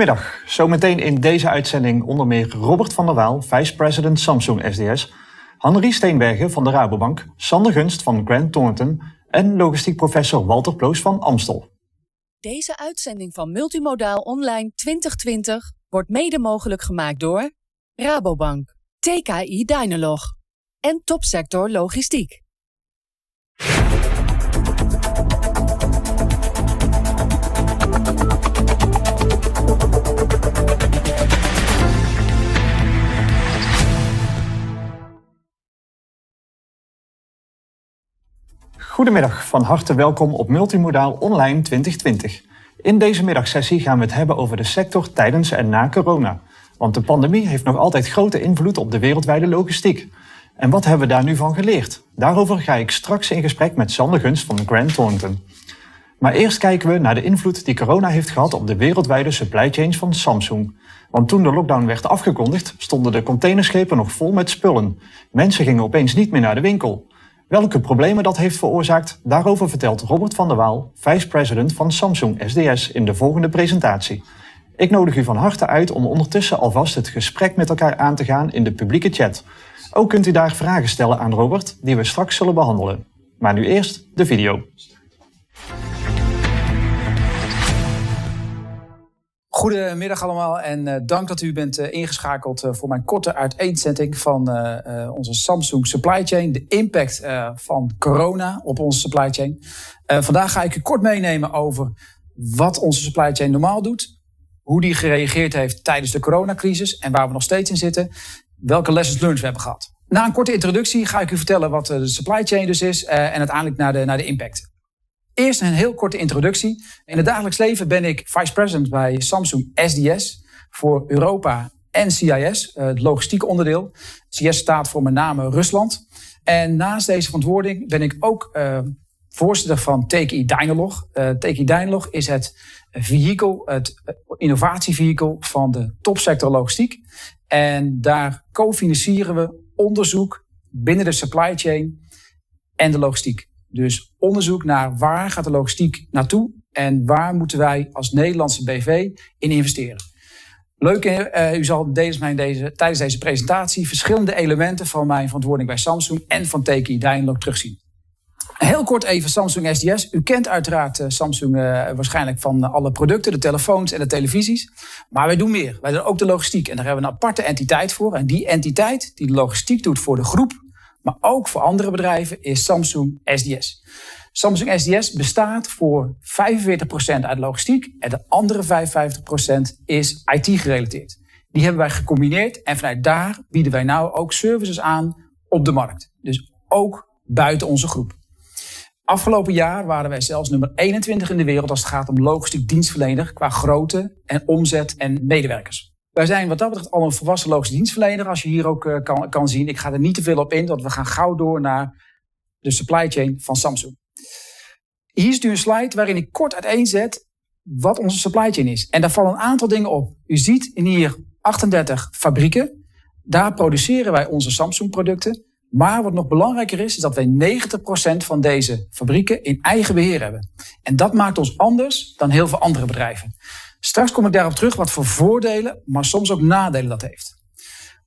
Goedemiddag. Zometeen in deze uitzending onder meer Robert van der Waal, vice-president Samsung SDS, Hannerie Steenbergen van de Rabobank, Sander Gunst van Grant Thornton en logistiek professor Walter Ploos van Amstel. Deze uitzending van Multimodaal Online 2020 wordt mede mogelijk gemaakt door Rabobank, TKI Dynalog en Topsector Logistiek. Goedemiddag, van harte welkom op Multimodaal Online 2020. In deze middagsessie gaan we het hebben over de sector tijdens en na corona. Want de pandemie heeft nog altijd grote invloed op de wereldwijde logistiek. En wat hebben we daar nu van geleerd? Daarover ga ik straks in gesprek met Sander Gunst van Grant Thornton. Maar eerst kijken we naar de invloed die corona heeft gehad op de wereldwijde supply chains van Samsung. Want toen de lockdown werd afgekondigd, stonden de containerschepen nog vol met spullen. Mensen gingen opeens niet meer naar de winkel. Welke problemen dat heeft veroorzaakt, daarover vertelt Robert van der Waal, vice-president van Samsung SDS, in de volgende presentatie. Ik nodig u van harte uit om ondertussen alvast het gesprek met elkaar aan te gaan in de publieke chat. Ook kunt u daar vragen stellen aan Robert, die we straks zullen behandelen. Maar nu eerst de video. Goedemiddag allemaal en uh, dank dat u bent uh, ingeschakeld uh, voor mijn korte uiteenzetting van onze Samsung supply chain. De impact van corona op onze supply chain. vandaag ga ik u kort meenemen over wat onze supply chain normaal doet. Hoe die gereageerd heeft tijdens de coronacrisis en waar we nog steeds in zitten. Welke lessons learned we hebben gehad. Na een korte introductie ga ik u vertellen wat de supply chain dus is en uiteindelijk naar de, naar de impact. Eerst een heel korte introductie. In het dagelijks leven ben ik vice president bij Samsung SDS voor Europa en CIS, eh, het logistieke onderdeel. CIS staat voor met name Rusland. En naast deze verantwoording ben ik ook uh, voorzitter van TKI Dynalog. Uh, TKI Dynalog is het vehikel, het innovatievehikel van de topsector logistiek. En daar co-financieren we onderzoek binnen de supply chain en de logistiek. Dus onderzoek naar waar gaat de logistiek naartoe en waar moeten wij als Nederlandse BV in investeren. Leuk, uh, u zal deze, tijdens deze presentatie verschillende elementen van mijn verantwoording bij Samsung en van TKI Dynalog terugzien. Heel kort even Samsung SDS. U kent uiteraard uh, Samsung uh, waarschijnlijk van alle producten, de telefoons en de televisies. Maar wij doen meer. Wij doen ook de logistiek. En daar hebben we een aparte entiteit voor. En die entiteit die de logistiek doet voor de groep maar ook voor andere bedrijven is Samsung SDS. Samsung SDS bestaat voor 45% uit logistiek en de andere 55% is IT gerelateerd. Die hebben wij gecombineerd en vanuit daar bieden wij nou ook services aan op de markt. Dus ook buiten onze groep. Afgelopen jaar waren wij zelfs nummer 21 in de wereld als het gaat om logistiek dienstverlener qua grootte en omzet en medewerkers. Wij zijn wat dat betreft al een volwassen dienstverlener, als je hier ook uh, kan, kan zien. Ik ga er niet te veel op in, want we gaan gauw door naar de supply chain van Samsung. Hier is nu een slide waarin ik kort uiteenzet wat onze supply chain is. En daar vallen een aantal dingen op. U ziet in hier 38 fabrieken. Daar produceren wij onze Samsung producten. Maar wat nog belangrijker is, is dat wij 90% van deze fabrieken in eigen beheer hebben. En dat maakt ons anders dan heel veel andere bedrijven. Straks kom ik daarop terug wat voor voordelen, maar soms ook nadelen dat heeft.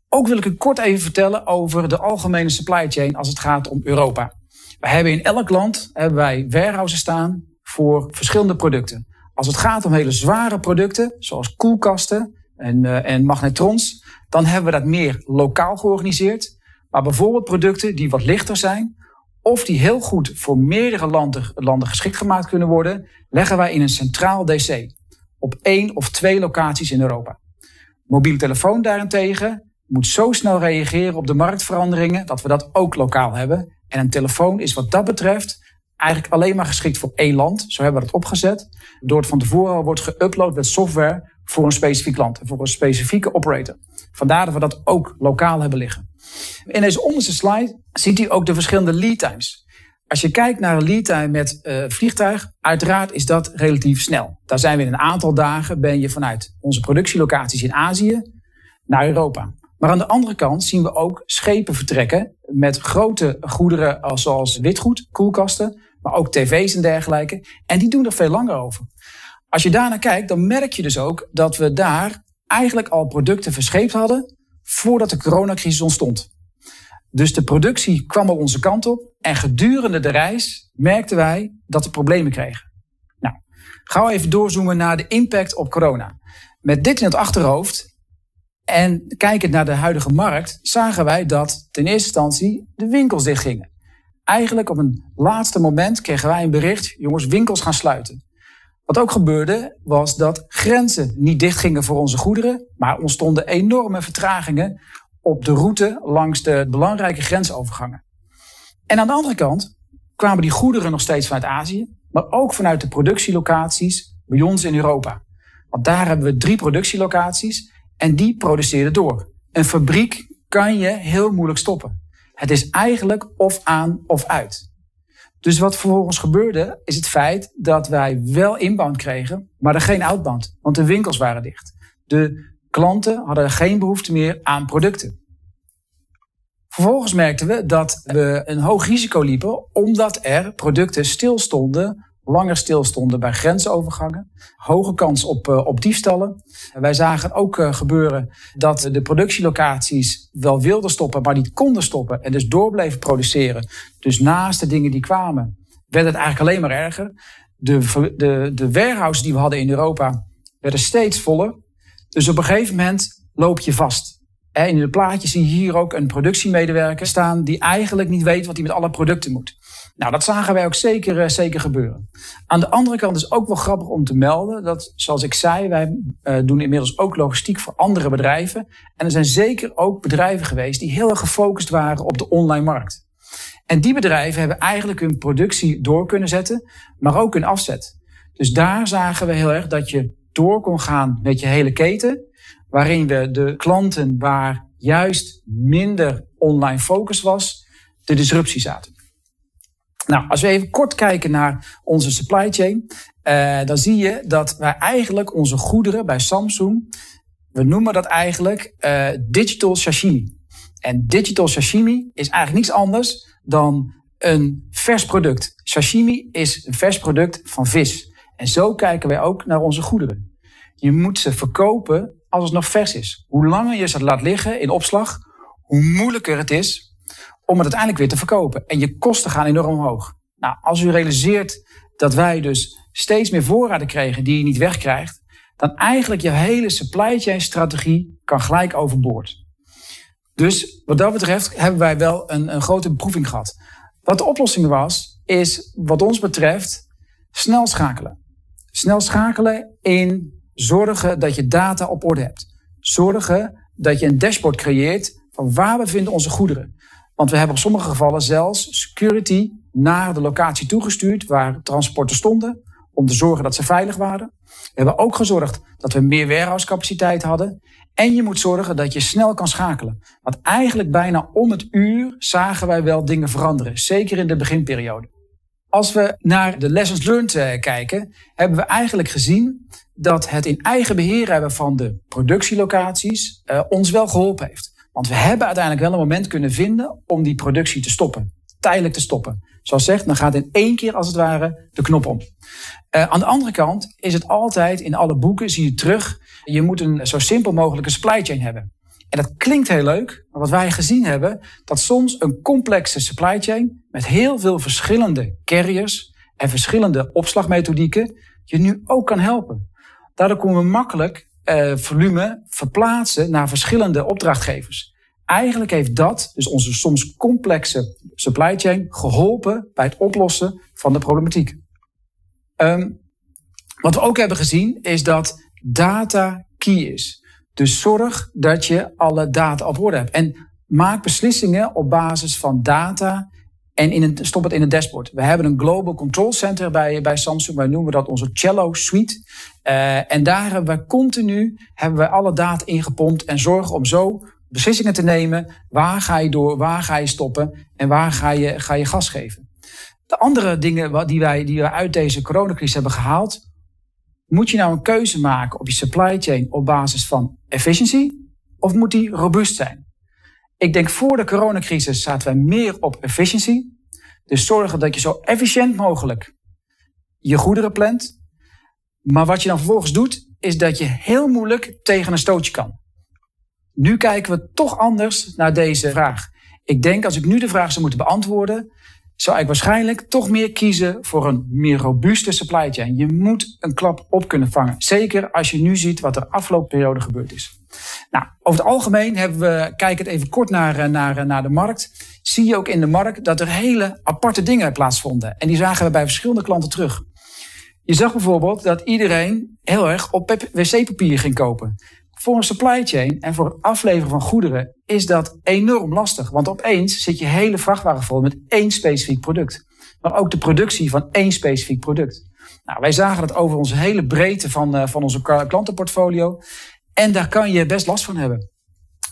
Ook wil ik u kort even vertellen over de algemene supply chain als het gaat om Europa. We hebben in elk land hebben wij warehouses staan voor verschillende producten. Als het gaat om hele zware producten, zoals koelkasten en, uh, en magnetrons, dan hebben we dat meer lokaal georganiseerd. Maar bijvoorbeeld producten die wat lichter zijn, of die heel goed voor meerdere landen, landen geschikt gemaakt kunnen worden, leggen wij in een centraal DC op één of twee locaties in Europa. Mobiele telefoon daarentegen moet zo snel reageren op de marktveranderingen dat we dat ook lokaal hebben. En een telefoon is wat dat betreft eigenlijk alleen maar geschikt voor één land. Zo hebben we dat opgezet. Door het van tevoren al wordt geüpload met software voor een specifiek land. Voor een specifieke operator. Vandaar dat we dat ook lokaal hebben liggen. In deze onderste slide ziet u ook de verschillende lead times. Als je kijkt naar een lead time met uh, vliegtuig, uiteraard is dat relatief snel. Daar zijn we in een aantal dagen, ben je vanuit onze productielocaties in Azië naar Europa. Maar aan de andere kant zien we ook schepen vertrekken met grote goederen zoals witgoed, koelkasten, maar ook tv's en dergelijke. En die doen er veel langer over. Als je daarnaar kijkt, dan merk je dus ook dat we daar eigenlijk al producten verscheept hadden voordat de coronacrisis ontstond. Dus de productie kwam al onze kant op en gedurende de reis merkten wij dat we problemen kregen. Nou, gaan we even doorzoomen naar de impact op corona. Met dit in het achterhoofd en kijkend naar de huidige markt, zagen wij dat ten eerste instantie de winkels dichtgingen. Eigenlijk op een laatste moment kregen wij een bericht, jongens, winkels gaan sluiten. Wat ook gebeurde, was dat grenzen niet dichtgingen voor onze goederen, maar ontstonden enorme vertragingen op de route langs de belangrijke grensovergangen. En aan de andere kant kwamen die goederen nog steeds vanuit Azië, maar ook vanuit de productielocaties bij ons in Europa. Want daar hebben we drie productielocaties en die produceren door. Een fabriek kan je heel moeilijk stoppen. Het is eigenlijk of aan of uit. Dus wat vervolgens gebeurde, is het feit dat wij wel inbound kregen, maar er geen outbound, want de winkels waren dicht. De klanten hadden geen behoefte meer aan producten. Vervolgens merkten we dat we een hoog risico liepen, omdat er producten stilstonden langer stilstonden bij grensovergangen. Hoge kans op, uh, op diefstallen. Wij zagen ook uh, gebeuren dat de productielocaties wel wilden stoppen, maar niet konden stoppen. En dus door bleven produceren. Dus naast de dingen die kwamen, werd het eigenlijk alleen maar erger. De, de, de warehouses die we hadden in Europa werden steeds voller. Dus op een gegeven moment loop je vast. In de plaatjes zie je hier ook een productiemedewerker staan die eigenlijk niet weet wat hij met alle producten moet. Nou, dat zagen wij ook zeker, eh, zeker gebeuren. Aan de andere kant is ook wel grappig om te melden dat, zoals ik zei, wij uh, doen inmiddels ook logistiek voor andere bedrijven. En er zijn zeker ook bedrijven geweest die heel erg gefocust waren op de online markt. En die bedrijven hebben eigenlijk hun productie door kunnen zetten, maar ook hun afzet. Dus daar zagen we heel erg dat je door kon gaan met je hele keten, waarin we de klanten waar juist minder online focus was, de disruptie zaten. Nou, als we even kort kijken naar onze supply chain, uh, dan zie je dat wij eigenlijk onze goederen bij Samsung, we noemen dat eigenlijk uh, digital sashimi. En digital sashimi is eigenlijk niets anders dan een vers product. Sashimi is een vers product van vis. En zo kijken wij ook naar onze goederen. Je moet ze verkopen als het nog vers is. Hoe langer je ze laat liggen in opslag, hoe moeilijker het is om het uiteindelijk weer te verkopen. En je kosten gaan enorm omhoog. Nou, als u realiseert dat wij dus steeds meer voorraden kregen die je niet wegkrijgt, dan eigenlijk je hele supply chain strategie kan gelijk overboord. Dus wat dat betreft hebben wij wel een, een grote beproeving gehad. Wat de oplossing was, is wat ons betreft snel schakelen. Snel schakelen in zorgen dat je data op orde hebt. Zorgen dat je een dashboard creëert van waar bevinden onze goederen. Want we hebben in sommige gevallen zelfs security naar de locatie toegestuurd waar transporten stonden. Om te zorgen dat ze veilig waren. We hebben ook gezorgd dat we meer warehouse capaciteit hadden. En je moet zorgen dat je snel kan schakelen. Want eigenlijk bijna om het uur zagen wij wel dingen veranderen. Zeker in de beginperiode. Als we naar de lessons learned eh, kijken, hebben we eigenlijk gezien dat het in eigen beheer hebben van de productielocaties uh, ons wel geholpen heeft. Want we hebben uiteindelijk wel een moment kunnen vinden om die productie te stoppen. Tijdelijk te stoppen. Zoals zegt, dan gaat in één keer als het ware de knop om. Uh, aan de andere kant is het altijd in alle boeken, zie je terug, je moet een zo simpel mogelijke supply chain hebben. En dat klinkt heel leuk, maar wat wij gezien hebben, dat soms een complexe supply chain met heel veel verschillende carriers en verschillende opslagmethodieken je nu ook kan helpen. Daardoor komen we makkelijk uh, volume verplaatsen naar verschillende opdrachtgevers. Eigenlijk heeft dat, dus onze soms complexe supply chain, geholpen bij het oplossen van de problematiek. Um, wat we ook hebben gezien is dat data key is. Dus zorg dat je alle data op orde hebt. En maak beslissingen op basis van data en in stop het in een dashboard. We hebben een Global Control Center bij, bij Samsung. Wij noemen dat onze Cello Suite. Uh, en daar hebben we continu hebben we alle data ingepompt en zorgen om zo beslissingen te nemen. Waar ga je door, waar ga je stoppen en waar ga je, ga je gas geven. De andere dingen die wij, die wij uit deze coronacrisis hebben gehaald. Moet je nou een keuze maken op je supply chain op basis van efficiëntie? Of moet die robuust zijn? Ik denk voor de coronacrisis zaten we meer op efficiëntie. Dus zorgen dat je zo efficiënt mogelijk je goederen plant. Maar wat je dan vervolgens doet, is dat je heel moeilijk tegen een stootje kan. Nu kijken we toch anders naar deze vraag. Ik denk als ik nu de vraag zou moeten beantwoorden, zou ik waarschijnlijk toch meer kiezen voor een meer robuuste supply chain. Je moet een klap op kunnen vangen. Zeker als je nu ziet wat er afgelopen periode gebeurd is. Nou, over het algemeen hebben we, kijk het even kort naar, eh, naar, eh, naar de markt. Zie je ook in de markt dat er hele aparte dingen plaatsvonden. En die zagen we bij verschillende klanten terug. Je zag bijvoorbeeld dat iedereen heel erg op wc-papier ging kopen. Voor een supply chain en voor het afleveren van goederen is dat enorm lastig. Want opeens zit je hele vrachtwagen vol met één specifiek product. Maar ook de productie van één specifiek product. Nou, wij zagen dat over onze hele breedte van, uh, van onze klantenportfolio. En daar kan je best last van hebben.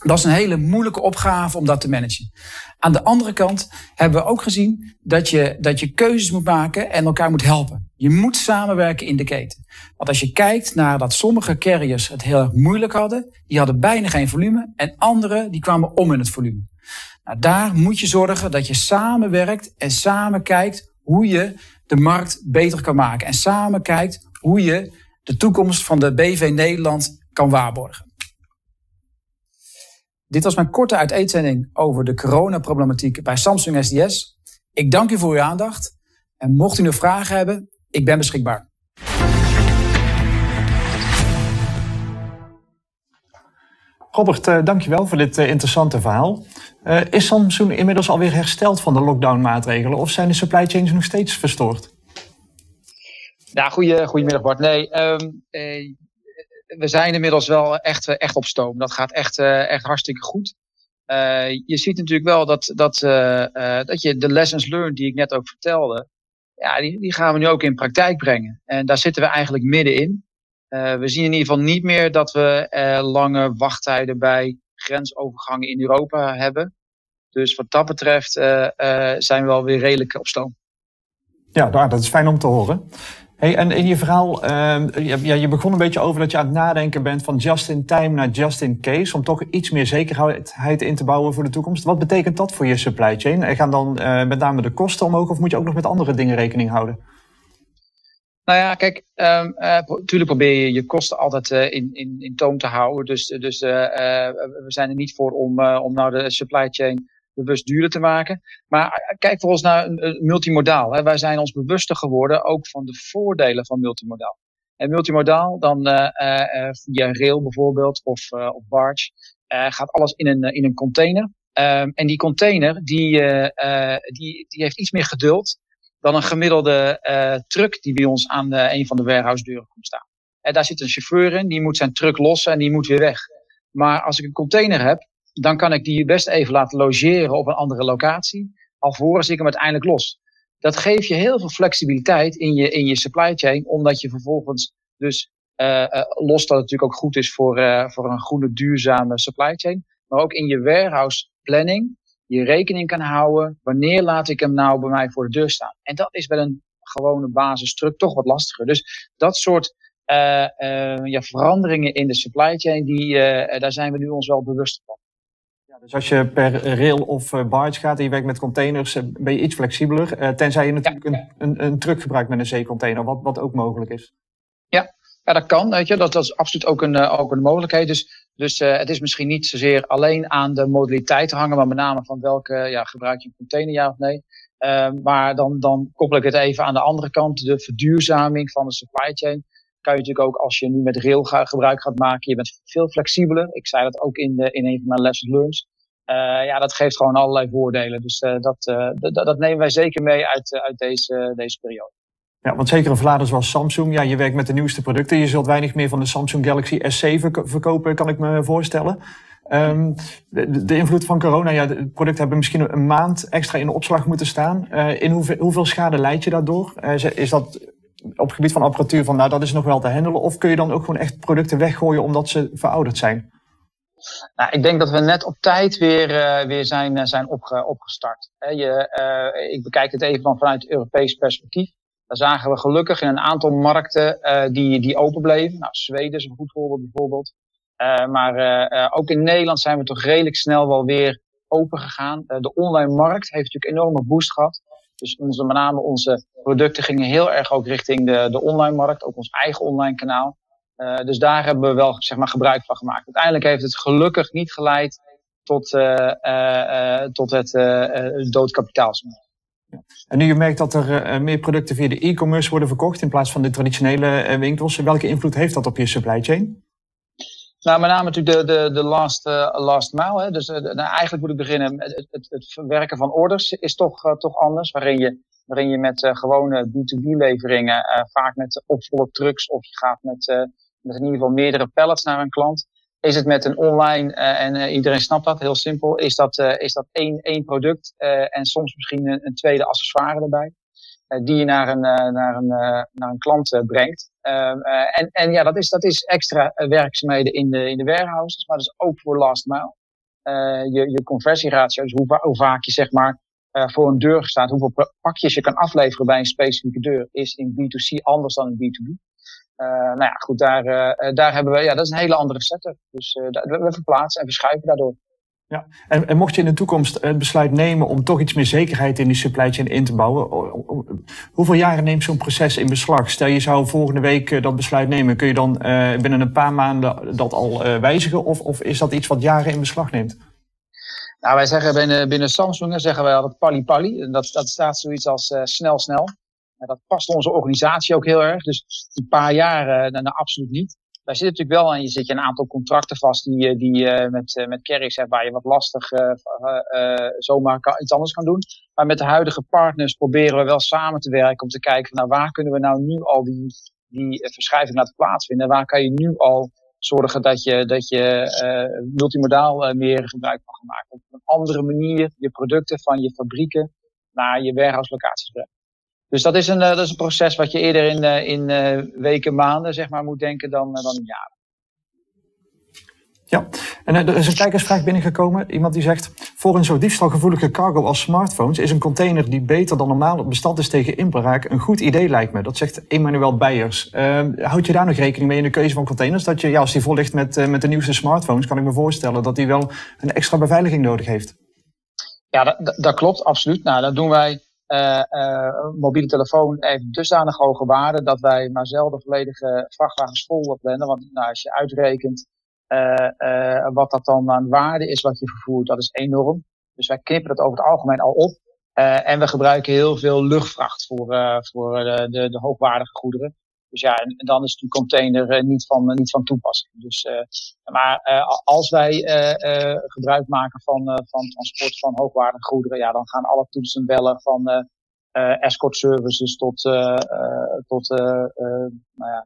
Dat is een hele moeilijke opgave om dat te managen. Aan de andere kant hebben we ook gezien dat je, dat je keuzes moet maken en elkaar moet helpen. Je moet samenwerken in de keten. Want als je kijkt naar dat sommige carriers het heel erg moeilijk hadden, die hadden bijna geen volume en anderen die kwamen om in het volume. Nou, daar moet je zorgen dat je samenwerkt en samen kijkt hoe je de markt beter kan maken. En samen kijkt hoe je de toekomst van de BV Nederland kan waarborgen. Dit was mijn korte uiteenzetting over de coronaproblematiek bij Samsung SDS. Ik dank u voor uw aandacht. En mocht u nog vragen hebben, ik ben beschikbaar. Robert, uh, dankjewel voor dit uh, interessante verhaal. Uh, is Samsung inmiddels alweer hersteld van de lockdown-maatregelen of zijn de supply chains nog steeds verstoord? Ja, goeie, goedemiddag Bart. Nee, um, we zijn inmiddels wel echt, eh, echt op stoom. Dat gaat echt, eh, echt hartstikke goed. Uh, je ziet natuurlijk wel dat, dat, dat je de lessons learned die ik net ook vertelde, ja, die, die gaan we nu ook in praktijk brengen. En daar zitten we eigenlijk middenin. we zien in ieder geval niet meer dat we lange wachttijden bij grensovergangen in Europa hebben. Dus wat dat betreft zijn we wel weer redelijk op stoom. Ja, dat is fijn om te horen. Hey, en in je verhaal, uh, ja, je begon een beetje over dat je aan het nadenken bent van just in time naar just in case, om toch iets meer zekerheid in te bouwen voor de toekomst. Wat betekent dat voor je supply chain? En gaan dan uh, met name de kosten omhoog of moet je ook nog met andere dingen rekening houden? Nou ja, kijk, um, uh, natuurlijk probeer je je kosten altijd uh, in, in, in toom te houden. Dus, dus we zijn er niet voor om, om nou de supply chain bewust duurder te maken. Maar eh, kijk voor ons naar multimodaal. Hè. Wij zijn ons bewuster geworden ook van de voordelen van multimodaal. En multimodaal, dan uh, via rail bijvoorbeeld of, barge, gaat alles in een, in een container. Um, en die container die, die, die heeft iets meer geduld dan een gemiddelde truck die bij ons aan een van de warehouse deuren komt staan. En daar zit een chauffeur in, die moet zijn truck lossen en die moet weer weg. Maar als ik een container heb, dan kan ik die best even laten logeren op een andere locatie, alvorens ik hem uiteindelijk los. Dat geeft je heel veel flexibiliteit in je, in je supply chain, omdat je vervolgens dus uh, uh, los dat het natuurlijk ook goed is voor, uh, voor een goede, duurzame supply chain, maar ook in je warehouse planning je rekening kan houden. Wanneer laat ik hem nou bij mij voor de deur staan? En dat is wel een gewone basisstruct toch wat lastiger. Dus dat soort ja, veranderingen in de supply chain, die, daar zijn we nu ons wel bewust van. Dus als je per rail of eh, barge gaat en je werkt met containers, eh, ben je iets flexibeler. Uh, tenzij je natuurlijk een, een, een, truck gebruikt met een zeecontainer, wat, wat ook mogelijk is. Ja, ja dat kan. Weet je. Dat, dat is absoluut ook een, ook een mogelijkheid. Dus, dus uh, het is misschien niet zozeer alleen aan de modaliteit te hangen, maar met name van welke ja, gebruik je een container, ja of nee. Uh, maar dan, dan koppel ik het even aan de andere kant, de verduurzaming van de supply chain. Kan je natuurlijk ook als je nu met rail gebruik gaat maken, je bent veel flexibeler. Ik zei dat ook in, de, in een van mijn lessons learned. Uh, ja, dat geeft gewoon allerlei voordelen. Dus uh, dat, dat nemen wij zeker mee uit, uit deze, deze periode. Ja, want zeker een verlader zoals Samsung, ja, je werkt met de nieuwste producten. Je zult weinig meer van de Samsung Galaxy S7 verkopen, kan ik me voorstellen. Um, de, invloed van corona, ja, de producten hebben misschien een maand extra in de opslag moeten staan. in hoeveel, hoeveel schade leid je daardoor? is dat op het gebied van apparatuur van, nou, dat is nog wel te handelen? Of kun je dan ook gewoon echt producten weggooien omdat ze verouderd zijn? Nou, ik denk dat we net op tijd weer, uh, weer zijn, uh, zijn opge opgestart. Je, uh, ik bekijk het even van vanuit het Europees perspectief. Daar zagen we gelukkig in een aantal markten die, die open bleven. Nou, Zweden is een goed voorbeeld bijvoorbeeld. maar ook in Nederland zijn we toch redelijk snel wel weer open gegaan. de online markt heeft natuurlijk enorme boost gehad. Dus onze, met name onze producten gingen heel erg ook richting de, de online markt, ook ons eigen online kanaal. Uh, dus daar hebben we wel zeg maar, gebruik van gemaakt. Uiteindelijk heeft het gelukkig niet geleid tot, uh, uh, tot het doodkapitaal. En nu je merkt dat er meer producten via de e-commerce worden verkocht in plaats van de traditionele winkels, welke invloed heeft dat op je supply chain? Nou, met name natuurlijk de, de, de last, uh, last mile. Hè. Dus uh, nou, eigenlijk moet ik beginnen. Het, het, het verwerken van orders is toch, uh, toch anders. Waarin je, waarin je met gewone B2B-leveringen, vaak met opvolle trucks, of je gaat met, met in ieder geval meerdere pallets naar een klant. Is het met een online, en iedereen snapt dat, heel simpel, is dat, is dat één, één product en soms misschien een tweede accessoire erbij. Die je naar een, naar een, naar een klant brengt. Uh, en, en ja, dat is, dat is extra werkzaamheden in de, in de warehouses, maar dat is ook voor last mile. Je, je conversieratio, dus hoe, vaak je zeg maar voor een deur staat, hoeveel pakjes je kan afleveren bij een specifieke deur, is in B2C anders dan in B2B. nou ja, goed, daar, daar hebben we, ja, dat is een hele andere setup. Dus we verplaatsen en verschuiven daardoor. Ja, en, en, mocht je in de toekomst het besluit nemen om toch iets meer zekerheid in die supply chain in te bouwen, hoeveel jaren neemt zo'n proces in beslag? Stel je zou volgende week eh, dat besluit nemen, kun je dan uh, binnen een paar maanden dat al wijzigen of, of is dat iets wat jaren in beslag neemt? Nou, wij zeggen binnen, binnen Samsung zeggen wij altijd pali pali. Dat, dat staat zoiets als snel snel. En dat past onze organisatie ook heel erg. Dus een paar jaar, nou, absoluut niet daar zit natuurlijk wel aan, je zit je een aantal contracten vast die, eh, die met, uh, met carries hebt, waar je wat lastig uh, zomaar kan, iets anders kan doen. Maar met de huidige partners proberen we wel samen te werken om te kijken van, nou, waar kunnen we nou nu al die, die verschuiving laten plaatsvinden? Waar kan je nu al zorgen dat je, dat je multimodaal meer gebruik van gemaakt Op een andere manier je producten van je fabrieken naar je warehouse locaties brengen. Dus dat is een, uh, dat is een proces wat je eerder in, uh, in uh, weken, maanden zeg maar, moet denken dan, dan in jaren. Ja, en er is een kijkersvraag binnengekomen. Iemand die zegt, voor een zo diefstalgevoelige cargo als smartphones is een container die beter dan normaal bestand is tegen inbraak een goed idee lijkt me. Dat zegt Emmanuel Beijers. houd je daar nog rekening mee in de keuze van containers? Dat je, ja, als die vol ligt met, met de nieuwste smartphones, kan ik me voorstellen dat die wel een extra beveiliging nodig heeft. Ja, dat, dat klopt, absoluut. Nou, dat doen wij uh, uh, mobiele telefoon heeft dusdanig hoge waarde dat wij maar zelden volledige vrachtwagens vol plannen. Want nou, als je uitrekent uh, wat dat dan aan waarde is wat je vervoert, dat is enorm. Dus wij knippen dat over het algemeen al op. en we gebruiken heel veel luchtvracht voor, voor de, de, de, hoogwaardige goederen. Dus ja, en, dan is een container niet, van, niet van toepassing. Dus, maar als wij gebruik maken van, van transport van hoogwaardige goederen, ja, dan gaan alle toetsen bellen van escort services tot, tot nou ja,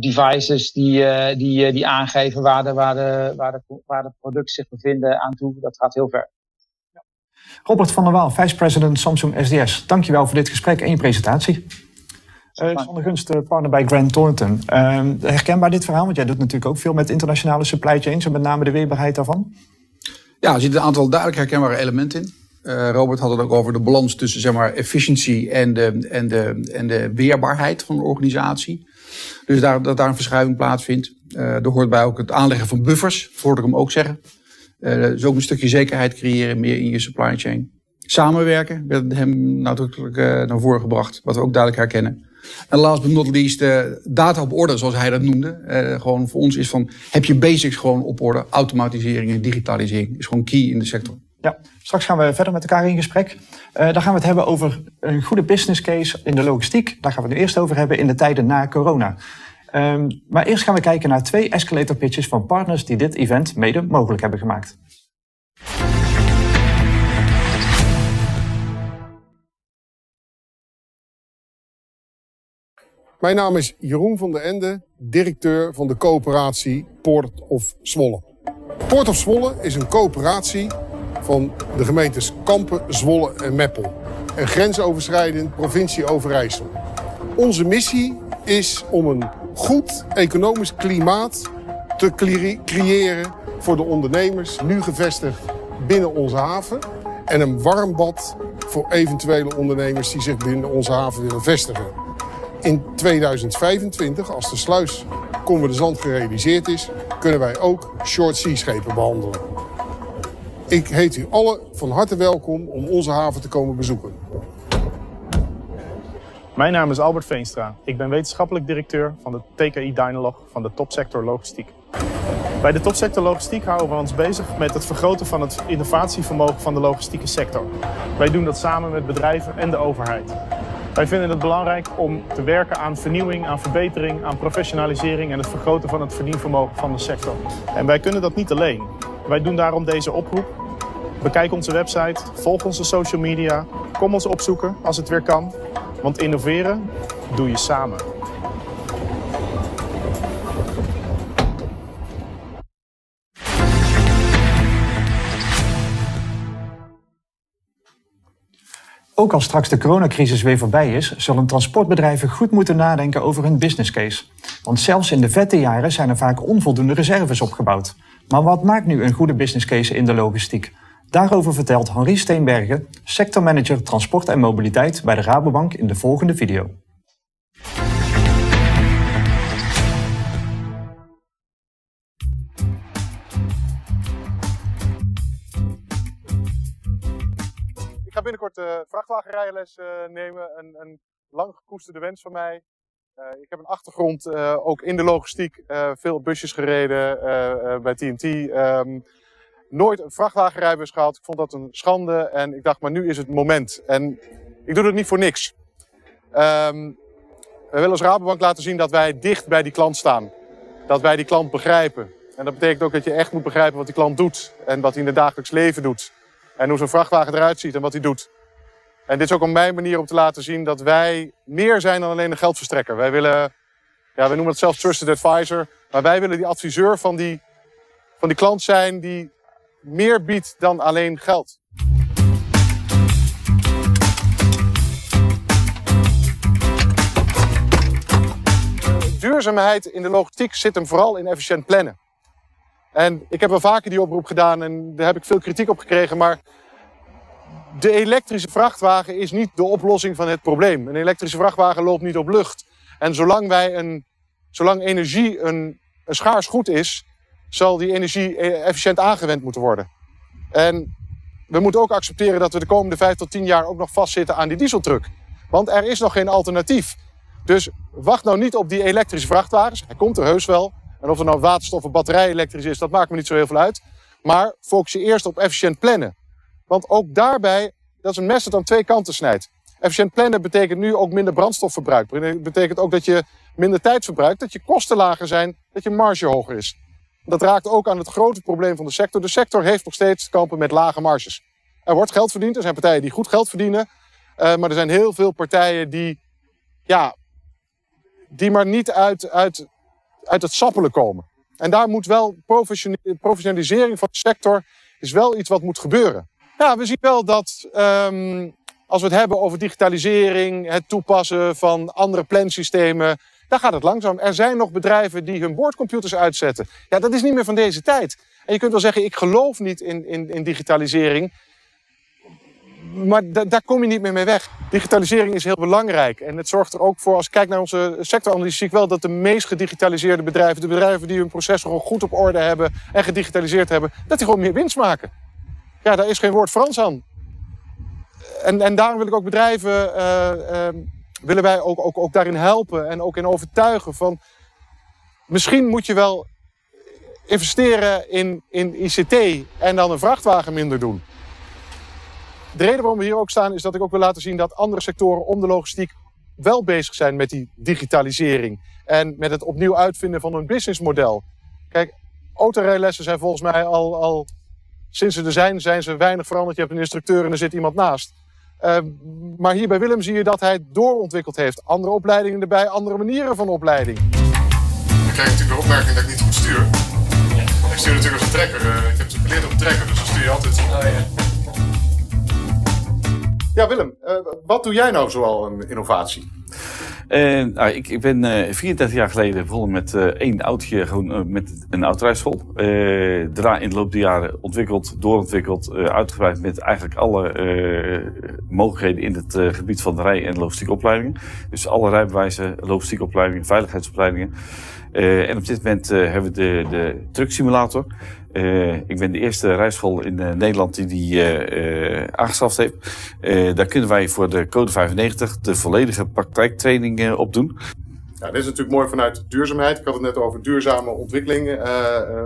devices die, die, die aangeven waar de, waar, de, waar, de, waar producten zich bevinden aan toe. Dat gaat heel ver. Robert van der Waal, vice-president Samsung SDS. Dankjewel voor dit gesprek en je presentatie. Uh, Sander Gunst, partner bij Grant Thornton. Uh, herkenbaar dit verhaal? Want jij doet natuurlijk ook veel met internationale supply chains en met name de weerbaarheid daarvan. Ja, er zitten een aantal duidelijk herkenbare elementen in. Uh, Robert had het ook over de balans tussen zeg maar, efficiëntie en de, en, de, en de weerbaarheid van de organisatie. Dus daar, dat daar een verschuiving plaatsvindt. Uh, er hoort bij ook het aanleggen van buffers, voelde ik hem ook zeggen. Uh, dus ook een stukje zekerheid creëren meer in je supply chain. Samenwerken werd hem natuurlijk naar voren gebracht, wat we ook duidelijk herkennen. En last but not least, uh, data op orde, zoals hij dat noemde. Uh, gewoon voor ons is van, heb je basics gewoon op orde. Automatisering en digitalisering is gewoon key in de sector. Ja, straks gaan we verder met elkaar in gesprek. Uh, dan gaan we het hebben over een goede business case in de logistiek. Daar gaan we het eerst over hebben in de tijden na corona. Um, maar eerst gaan we kijken naar twee escalator pitches van partners die dit event mede mogelijk hebben gemaakt. Mijn naam is Jeroen van der Ende, directeur van de coöperatie Port of Zwolle. Port of Zwolle is een coöperatie van de gemeentes Kampen, Zwolle en Meppel. Een grensoverschrijdend provincie Overijssel. Onze missie is om een goed economisch klimaat te creëren voor de ondernemers, nu gevestigd binnen onze haven. En een warm bad voor eventuele ondernemers die zich binnen onze haven willen vestigen. In 2025, als de sluis Conver de Zand gerealiseerd is, kunnen wij ook short sea schepen behandelen. Ik heet u allen van harte welkom om onze haven te komen bezoeken. Mijn naam is Albert Veenstra. Ik ben wetenschappelijk directeur van de TKI Dynalog van de topsector logistiek. Bij de topsector logistiek houden we ons bezig met het vergroten van het innovatievermogen van de logistieke sector. Wij doen dat samen met bedrijven en de overheid. Wij vinden het belangrijk om te werken aan vernieuwing, aan verbetering, aan professionalisering en het vergroten van het verdienvermogen van de sector. En wij kunnen dat niet alleen. Wij doen daarom deze oproep. Bekijk onze website, volg onze social media, kom ons opzoeken als het weer kan. Want innoveren doe je samen. Ook als straks de coronacrisis weer voorbij is, zullen transportbedrijven goed moeten nadenken over hun business case. Want zelfs in de vette jaren zijn er vaak onvoldoende reserves opgebouwd. Maar wat maakt nu een goede business case in de logistiek? Daarover vertelt Henri Steenbergen, sectormanager transport en mobiliteit bij de Rabobank in de volgende video. Binnenkort de vrachtwagenrijles uh, nemen. Een, een lang gekoesterde wens van mij. Uh, ik heb een achtergrond uh, ook in de logistiek. veel busjes gereden bij TNT. Um, nooit een vrachtwagenrijbewijs gehad. Ik vond dat een schande en ik dacht, maar nu is het moment. En ik doe het niet voor niks. Um, we willen als Rabobank laten zien dat wij dicht bij die klant staan. Dat wij die klant begrijpen. En dat betekent ook dat je echt moet begrijpen wat die klant doet. En wat hij in het dagelijks leven doet. En hoe zo'n vrachtwagen eruit ziet en wat hij doet. En dit is ook op mijn manier om te laten zien dat wij meer zijn dan alleen een geldverstrekker. Wij willen, ja, we noemen het zelfs trusted advisor. Maar wij willen die adviseur van die, van die klant zijn die meer biedt dan alleen geld. Duurzaamheid in de logistiek zit hem vooral in efficiënt plannen. En ik heb wel vaker die oproep gedaan en daar heb ik veel kritiek op gekregen. Maar de elektrische vrachtwagen is niet de oplossing van het probleem. Een elektrische vrachtwagen loopt niet op lucht. En zolang, wij een, zolang energie een, een schaars goed is, zal die energie eh, efficiënt aangewend moeten worden. En we moeten ook accepteren dat we de komende vijf tot tien jaar ook nog vastzitten aan die dieseltruck. Want er is nog geen alternatief. Dus wacht nou niet op die elektrische vrachtwagens. Hij komt er heus wel. En of er nou waterstof of batterij elektrisch is, dat maakt me niet zo heel veel uit. Maar focus je eerst op efficiënt plannen. Want ook daarbij, dat is een mes dat aan twee kanten snijdt. Efficiënt plannen betekent nu ook minder brandstofverbruik. Dat betekent ook dat je minder tijd verbruikt, dat je kosten lager zijn, dat je marge hoger is. Dat raakt ook aan het grote probleem van de sector. De sector heeft nog steeds te kampen met lage marges. Er wordt geld verdiend, er zijn partijen die goed geld verdienen. Uh, maar er zijn heel veel partijen die, ja, die maar niet uit, uit, uit het sappelen komen. En daar moet wel professionalisering van de sector is wel iets wat moet gebeuren. Ja, we zien wel dat um, als we het hebben over digitalisering, het toepassen van andere plansystemen, daar gaat het langzaam. Er zijn nog bedrijven die hun boordcomputers uitzetten. Ja, dat is niet meer van deze tijd. En je kunt wel zeggen, ik geloof niet in, in, in digitalisering. Maar daar kom je niet meer mee weg. Digitalisering is heel belangrijk. En het zorgt er ook voor, als ik kijk naar onze sectoranalyse, zie ik wel dat de meest gedigitaliseerde bedrijven, de bedrijven die hun processen gewoon goed op orde hebben en gedigitaliseerd hebben, dat die gewoon meer winst maken. Ja, daar is geen woord Frans aan. En, en daarom wil ik ook bedrijven uh, uh, willen wij ook, ook, ook daarin helpen en ook in overtuigen van misschien moet je wel investeren in, in ICT en dan een vrachtwagen minder doen. De reden waarom we hier ook staan is dat ik ook wil laten zien dat andere sectoren om de logistiek wel bezig zijn met die digitalisering en met het opnieuw uitvinden van een businessmodel. Kijk, autorijlessen zijn volgens mij al, al sinds ze er zijn, zijn ze weinig veranderd. Je hebt een instructeur en er zit iemand naast. Uh, maar hier bij Willem zie je dat hij het doorontwikkeld heeft. Andere opleidingen erbij, andere manieren van opleiding. Ik krijg natuurlijk de opmerking dat ik niet goed stuur. Ik stuur natuurlijk als een trekker. Uh, ik heb geleerd op een trekker, dus dan stuur je altijd. Oh, ja. Ja, Willem, uh, wat doe jij nou zoal een innovatie? Uh, nou, ik, ik ben uh, 34 jaar geleden begonnen met één autootje, gewoon met een autorijschool. daarna in de loop der jaren ontwikkeld, doorontwikkeld, uitgebreid met eigenlijk alle mogelijkheden in het gebied van de rij- en logistieke opleidingen. Dus alle rijbewijzen, logistieke opleidingen, veiligheidsopleidingen. en op dit moment hebben we de, de trucksimulator. ik ben de eerste rijschool in Nederland die die aangeschaft heeft. daar kunnen wij voor de code 95 de volledige praktijktraining op doen. Ja, dit is natuurlijk mooi vanuit duurzaamheid. Ik had het net over duurzame ontwikkeling, uh,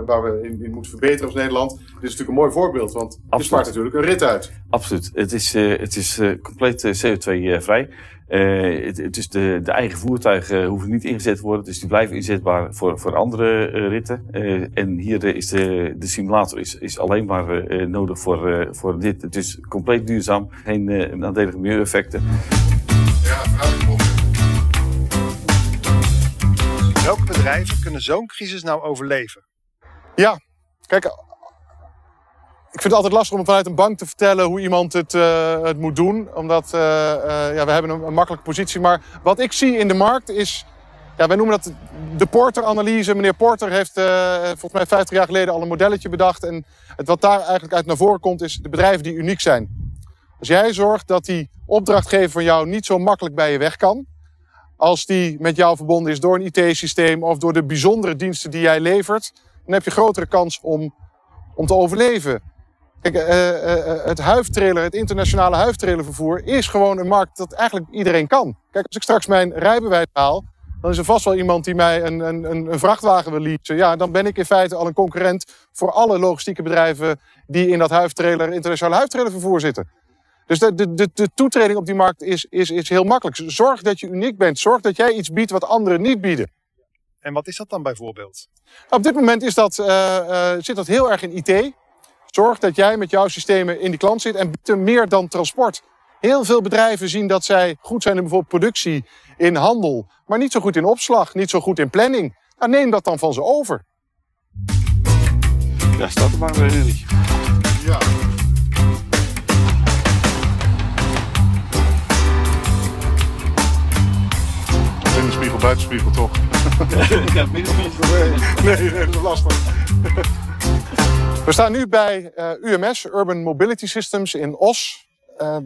waar we in, in, moeten verbeteren als Nederland. Dit is natuurlijk een mooi voorbeeld, want Absoluut. je spaart natuurlijk een rit uit. Absoluut. Het is, uh, het is compleet CO2-vrij. Het, het, is de, de eigen voertuigen hoeven niet ingezet te worden, dus die blijven inzetbaar voor, voor andere ritten. en hier is de, de simulator is, is alleen maar nodig voor, voor dit. Het is compleet duurzaam, geen nadelige milieueffecten. Welke bedrijven kunnen zo'n crisis nou overleven? Ja, kijk, ik vind het altijd lastig om vanuit een bank te vertellen hoe iemand het, uh, het moet doen. Omdat uh, uh, ja, we hebben een, een, makkelijke positie. Maar wat ik zie in de markt is... Ja, wij noemen dat de Porter-analyse. Meneer Porter heeft volgens mij 50 jaar geleden al een modelletje bedacht. En het, wat daar eigenlijk uit naar voren komt is de bedrijven die uniek zijn. Als jij zorgt dat die opdrachtgever van jou niet zo makkelijk bij je weg kan als die met jou verbonden is door een IT-systeem of door de bijzondere diensten die jij levert, dan heb je grotere kans om, om te overleven. Kijk, uh, uh, het huiftrailer, het internationale huiftrailervervoer is gewoon een markt dat eigenlijk iedereen kan. Kijk, als ik straks mijn rijbewijs haal, dan is er vast wel iemand die mij een, een, een vrachtwagen wil leasen. Ja, dan ben ik in feite al een concurrent voor alle logistieke bedrijven die in dat huiftrailer, internationale huiftrailervervoer zitten. Dus de, de, de, de toetreding op die markt is, is, is heel makkelijk. Zorg dat je uniek bent. Zorg dat jij iets biedt wat anderen niet bieden. En wat is dat dan bijvoorbeeld? Op dit moment is dat, uh, uh, zit dat heel erg in IT. Zorg dat jij met jouw systemen in die klant zit en biedt meer dan transport. Heel veel bedrijven zien dat zij goed zijn in bijvoorbeeld productie, in handel, maar niet zo goed in opslag, niet zo goed in planning. Nou, neem dat dan van ze over. Daar staat er maar weer Ja. Binnenspiegel, buitenspiegel toch? Ja, binnenspiegel. Nee, dat is lastig. We staan nu bij eh, UMS, Urban Mobility Systems in Os. Uh,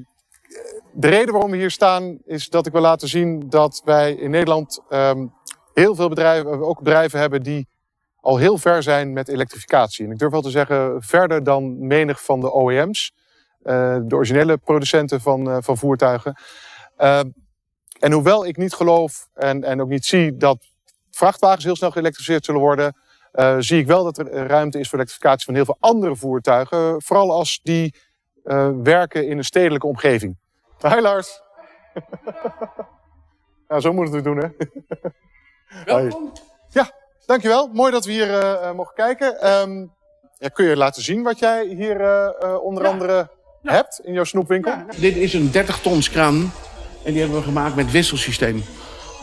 de reden waarom we hier staan is dat ik wil laten zien dat wij in Nederland um, heel veel bedrijven, ook bedrijven hebben die al heel ver zijn met elektrificatie. En ik durf wel te zeggen, verder dan menig van de OEM's, uh, de originele producenten van, van voertuigen. En hoewel ik niet geloof en, en ook niet zie dat vrachtwagens heel snel geëlektrificeerd zullen worden, uh, zie ik wel dat er ruimte is voor elektrificatie van heel veel andere voertuigen. Vooral als die uh, werken in een stedelijke omgeving. Hi Lars. ja, zo moet het doen, hè? Welkom. Ja, dankjewel. Mooi dat we hier uh, mogen kijken. Um, ja, kun je laten zien wat jij hier onder andere hebt in jouw snoepwinkel? Ja, dit is een 30 tons kraan en die hebben we gemaakt met wisselsysteem.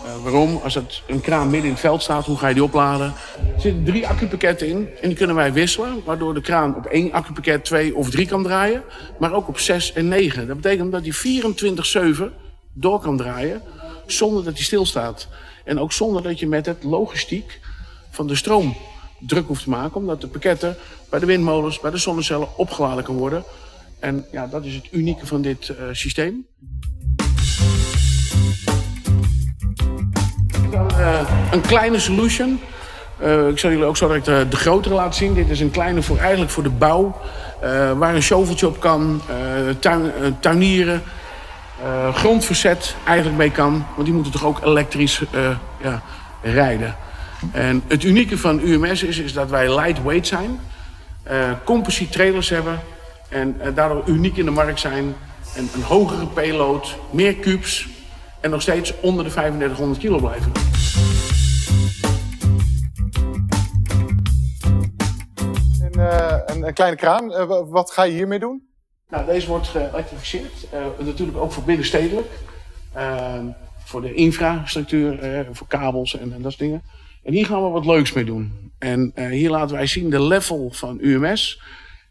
Uh, waarom? Als het een kraan midden in het veld staat, hoe ga je die opladen? Er zitten drie accupakketten in en die kunnen wij wisselen. Waardoor de kraan op één accupakket twee of drie kan draaien. Maar ook op zes en negen. Dat betekent dat hij 24-7 door kan draaien zonder dat hij stilstaat. En ook zonder dat je met het logistiek van de stroom druk hoeft te maken. Omdat de pakketten bij de windmolens, bij de zonnecellen opgeladen kan worden. En ja, dat is het unieke van dit uh, systeem. Een kleine solution. Uh, ik zal jullie ook zo direct de, de grotere laten zien. Dit is een kleine voor, eigenlijk voor de bouw. Waar een shoveltje op kan, tuin, tuinieren, grondverzet eigenlijk mee kan. Want die moeten toch ook elektrisch ja, rijden. En het unieke van UMS is, is dat wij lightweight zijn. composite trailers hebben. En daardoor uniek in de markt zijn. En een hogere payload, meer cubes en nog steeds onder de 3500 kilo blijven. Een, uh, een, een kleine kraan, uh, wat ga je hiermee doen? Nou, deze wordt geëlektrificeerd. Uh, natuurlijk ook voor binnenstedelijk. Ehm, voor de infrastructuur, voor kabels en, en, dat soort dingen. En hier gaan we wat leuks mee doen. En hier laten wij zien de level van UMS.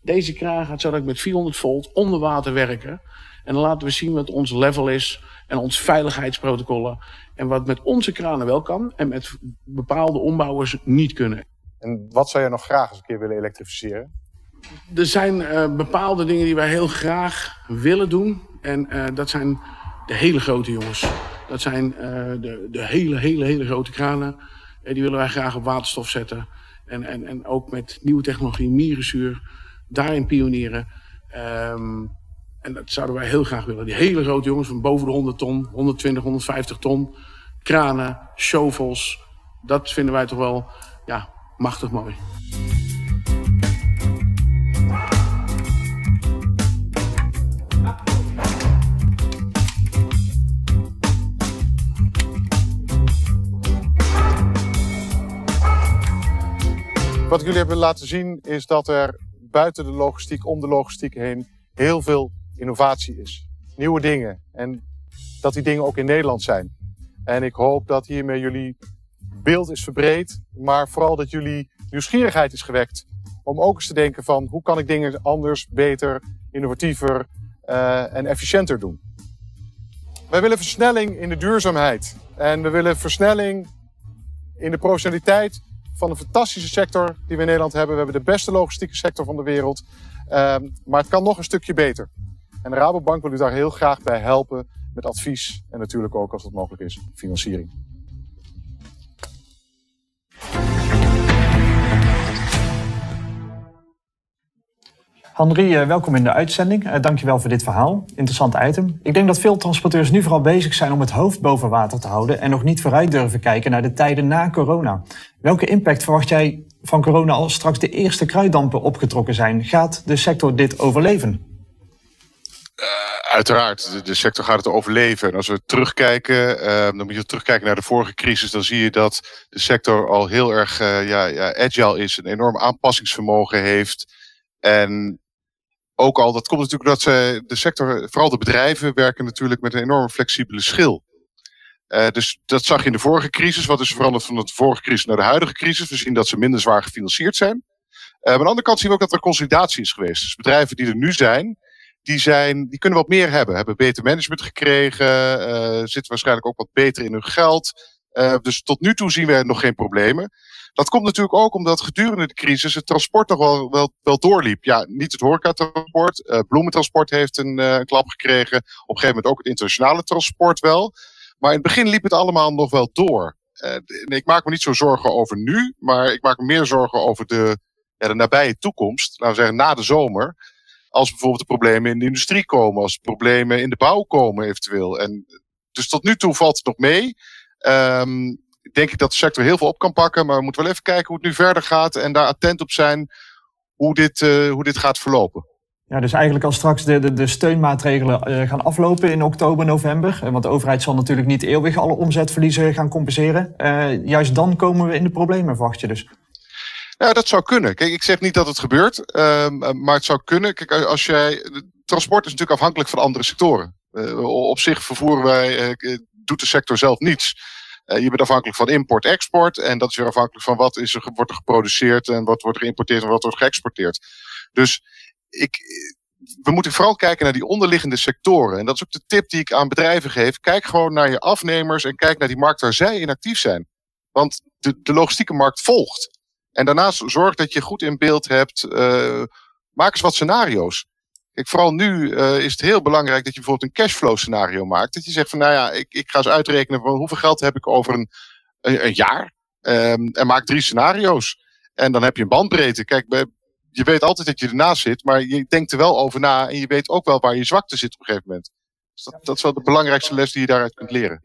Deze kraan gaat zo dat ik met 400 volt onder water werken. En dan laten we zien wat ons level is en ons veiligheidsprotocollen. En wat met onze kranen wel kan en met bepaalde ombouwers niet kunnen. En wat zou je nog graag eens een keer willen elektrificeren? Er zijn uh, bepaalde dingen die wij heel graag willen doen. En uh, dat zijn de hele grote jongens. Dat zijn uh, de, de hele, hele, hele grote kranen. die willen wij graag op waterstof zetten. En, en, en ook met nieuwe technologie, mierenzuur, daarin pionieren. Ehm, en dat zouden wij heel graag willen. Die hele grote jongens van boven de 100 ton, 120, 150 ton. Kranen, shovels. Dat vinden wij toch wel ja, machtig mooi. Wat ik jullie hebben laten zien is dat er buiten de logistiek, om de logistiek heen, heel veel innovatie is. Nieuwe dingen. En dat die dingen ook in Nederland zijn. En ik hoop dat hiermee jullie beeld is verbreed, maar vooral dat jullie nieuwsgierigheid is gewekt. Om ook eens te denken van hoe kan ik dingen anders, beter, innovatiever uh, en efficiënter doen. Wij willen versnelling in de duurzaamheid. En we willen versnelling in de professionaliteit van een fantastische sector die we in Nederland hebben. We hebben de beste logistieke sector van de wereld. Um, maar het kan nog een stukje beter. En de Rabobank wil u daar heel graag bij helpen met advies en natuurlijk ook, als dat mogelijk is, financiering. Henri, eh, welkom in de uitzending. Uh, dankjewel voor dit verhaal. Interessant item. Ik denk dat veel transporteurs nu vooral bezig zijn om het hoofd boven water te houden en nog niet vooruit durven kijken naar de tijden na corona. Welke impact verwacht jij van corona als straks de eerste kruiddampen opgetrokken zijn? Gaat de sector dit overleven? Uiteraard, de, sector gaat het overleven. En als we terugkijken, uh, dan moet je terugkijken naar de vorige crisis. Dan zie je dat de sector al heel erg uh, ja, agile is, een enorm aanpassingsvermogen heeft. En ook al, dat komt natuurlijk dat ze, de sector, vooral de bedrijven, werken natuurlijk met een enorm flexibele schil. Uh, dus dat zag je in de vorige crisis. Wat is er veranderd van de vorige crisis naar de huidige crisis? We zien dat ze minder zwaar gefinancierd zijn. Uh, aan de andere kant zien we ook dat er consolidatie is geweest. Dus bedrijven die er nu zijn, die, zijn, die kunnen wat meer hebben. Hebben beter management gekregen, uh, zitten waarschijnlijk ook wat beter in hun geld. dus tot nu toe zien we nog geen problemen. Dat komt natuurlijk ook omdat gedurende de crisis het transport nog wel, wel, doorliep. Ja, niet het horecatransport. Uh, bloementransport heeft een, een klap gekregen. Op een gegeven moment ook het internationale transport wel. Maar in het begin liep het allemaal nog wel door. Ik maak me niet zo zorgen over nu, maar ik maak me meer zorgen over de, de nabije toekomst. Laten we zeggen na de zomer. Als bijvoorbeeld de problemen in de industrie komen, als problemen in de bouw komen eventueel. En dus tot nu toe valt het nog mee. Um, denk ik dat de sector heel veel op kan pakken. Maar we moeten wel even kijken hoe het nu verder gaat. En daar attent op zijn hoe dit, uh, hoe dit gaat verlopen. Ja, dus eigenlijk als straks de, de, de steunmaatregelen uh, gaan aflopen in oktober, november. Want de overheid zal natuurlijk niet eeuwig alle omzetverliezen gaan compenseren. Uh, juist dan komen we in de problemen, verwacht je dus. Ja, dat zou kunnen. Kijk, ik zeg niet dat het gebeurt, uh, maar het zou kunnen. Kijk, als jij. Transport is natuurlijk afhankelijk van andere sectoren. op zich vervoeren wij, doet de sector zelf niets. Uh, je bent afhankelijk van import-export. En dat is weer afhankelijk van wat is er, wordt er geproduceerd en wat wordt er geïmporteerd en wat wordt geëxporteerd. Dus ik, we moeten vooral kijken naar die onderliggende sectoren. En dat is ook de tip die ik aan bedrijven geef. Kijk gewoon naar je afnemers en kijk naar die markt waar zij in actief zijn. Want de, de logistieke markt volgt. En daarnaast zorg dat je goed in beeld hebt. Uh, maak eens wat scenario's. Kijk, vooral nu uh, is het heel belangrijk dat je bijvoorbeeld een cashflow scenario maakt. Dat je zegt van nou ja, ik, ik ga eens uitrekenen van hoeveel geld heb ik over een, een, jaar. Um, en maak drie scenario's. En dan heb je een bandbreedte. Kijk, je weet altijd dat je ernaast zit, maar je denkt er wel over na. En je weet ook wel waar je zwakte zit op een gegeven moment. Dus dat, dat is wel de belangrijkste les die je daaruit kunt leren.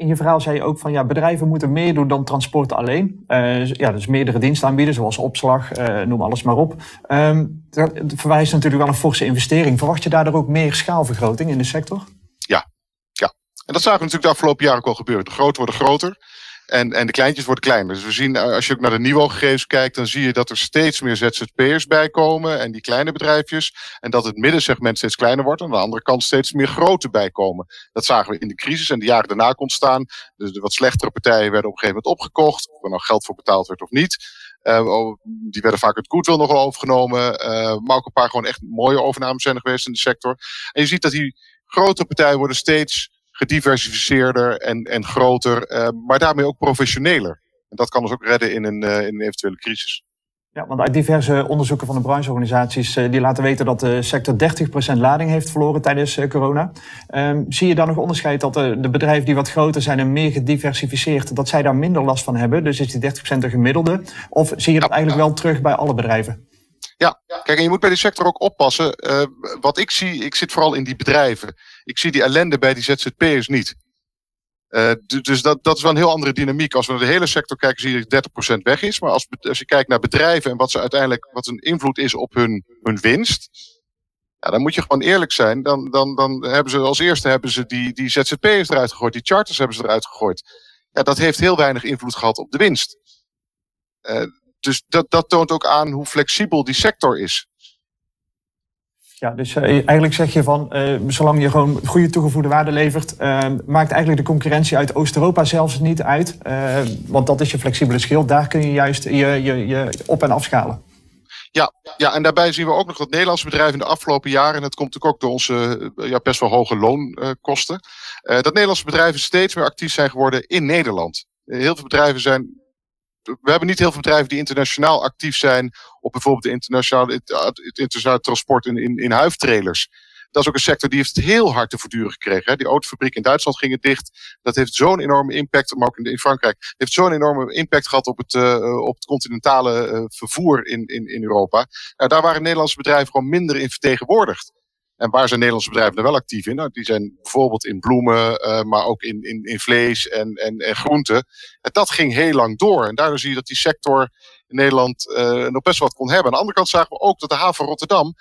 In je verhaal zei je ook van ja, bedrijven moeten meer doen dan transport alleen. Uh, ja, dus meerdere diensten aanbieden, zoals opslag, uh, noem alles maar op. Um, dat verwijst natuurlijk wel een forse investering. Verwacht je daardoor ook meer schaalvergroting in de sector? Ja, ja. En dat zagen we natuurlijk de afgelopen jaren ook al gebeuren. De grote worden groter. En, en de kleintjes worden kleiner. Dus we zien, eh, als je ook naar de niveaugegevens kijkt, dan zie je dat er steeds meer ZZP'ers bij komen en die kleine bedrijfjes. En dat het middensegment steeds kleiner wordt. En aan de andere kant steeds meer grote bijkomen. Dat zagen we in de crisis en de jaren daarna kon staan. Dus de wat slechtere partijen werden op een gegeven moment opgekocht. Of er nou geld voor betaald werd of niet. Uh, die werden vaak het goodwill nog wel overgenomen. Uh, maar ook een paar gewoon echt mooie overnames zijn er geweest in de sector. En je ziet dat die grotere partijen worden steeds gediversificeerder en, en groter, uh, maar daarmee ook professioneler. En dat kan ons ook redden in een, uh, in een eventuele crisis. Ja, want uit diverse onderzoeken van de brancheorganisaties uh, die laten weten dat de sector 30% lading heeft verloren tijdens corona. Um, zie je dan nog onderscheid dat de, de, bedrijven die wat groter zijn en meer gediversifieerd, dat zij daar minder last van hebben? Dus is die 30% de gemiddelde? Of zie je dat eigenlijk wel terug bij alle bedrijven? Ja, kijk, en je moet bij die sector ook oppassen. Uh, wat ik zie, ik zit vooral in die bedrijven. Ik zie die ellende bij die ZZP'ers niet. Uh, dus dat, dat is wel een heel andere dynamiek. Als we naar de hele sector kijken, zie je dat 30% weg is. Maar als, als je kijkt naar bedrijven en wat ze uiteindelijk, wat een invloed is op hun, hun winst. Ja, dan moet je gewoon eerlijk zijn. Dan, dan, dan hebben ze als eerste hebben ze die, die ZZP'ers eruit gegooid. Die charters hebben ze eruit gegooid. Ja, dat heeft heel weinig invloed gehad op de winst. Uh, dus dat, dat toont ook aan hoe flexibel die sector is. Ja, dus uh, eigenlijk zeg je van, uh, zolang je gewoon goede toegevoegde waarde levert, uh, maakt eigenlijk de concurrentie uit Oost-Europa zelfs niet uit. want dat is je flexibele schil. Daar kun je juist je, je, je op- en afschalen. Ja, ja, en daarbij zien we ook nog dat Nederlandse bedrijven in de afgelopen jaren, en dat komt natuurlijk ook door onze ja, best wel hoge loonkosten, dat Nederlandse bedrijven steeds meer actief zijn geworden in Nederland. Heel veel bedrijven zijn we hebben niet heel veel bedrijven die internationaal actief zijn op bijvoorbeeld de internationale, het internationale transport in, in, in huiftrailers. Dat is ook een sector die heeft het heel hard te verduren gekregen. Hè. Die autofabriek in Duitsland gingen dicht. Dat heeft zo'n enorme impact, maar ook in, in Frankrijk, heeft zo'n enorme impact gehad op het, uh, op het continentale uh, vervoer in, in, in Europa. Nou, daar waren Nederlandse bedrijven gewoon minder in vertegenwoordigd. En waar zijn Nederlandse bedrijven er wel actief in? Nou, die zijn bijvoorbeeld in bloemen, uh, maar ook in, in, in vlees en, en, en groenten. En dat ging heel lang door. En daardoor zie je dat die sector in Nederland uh, nog best wat kon hebben. Aan de andere kant zagen we ook dat de haven Rotterdam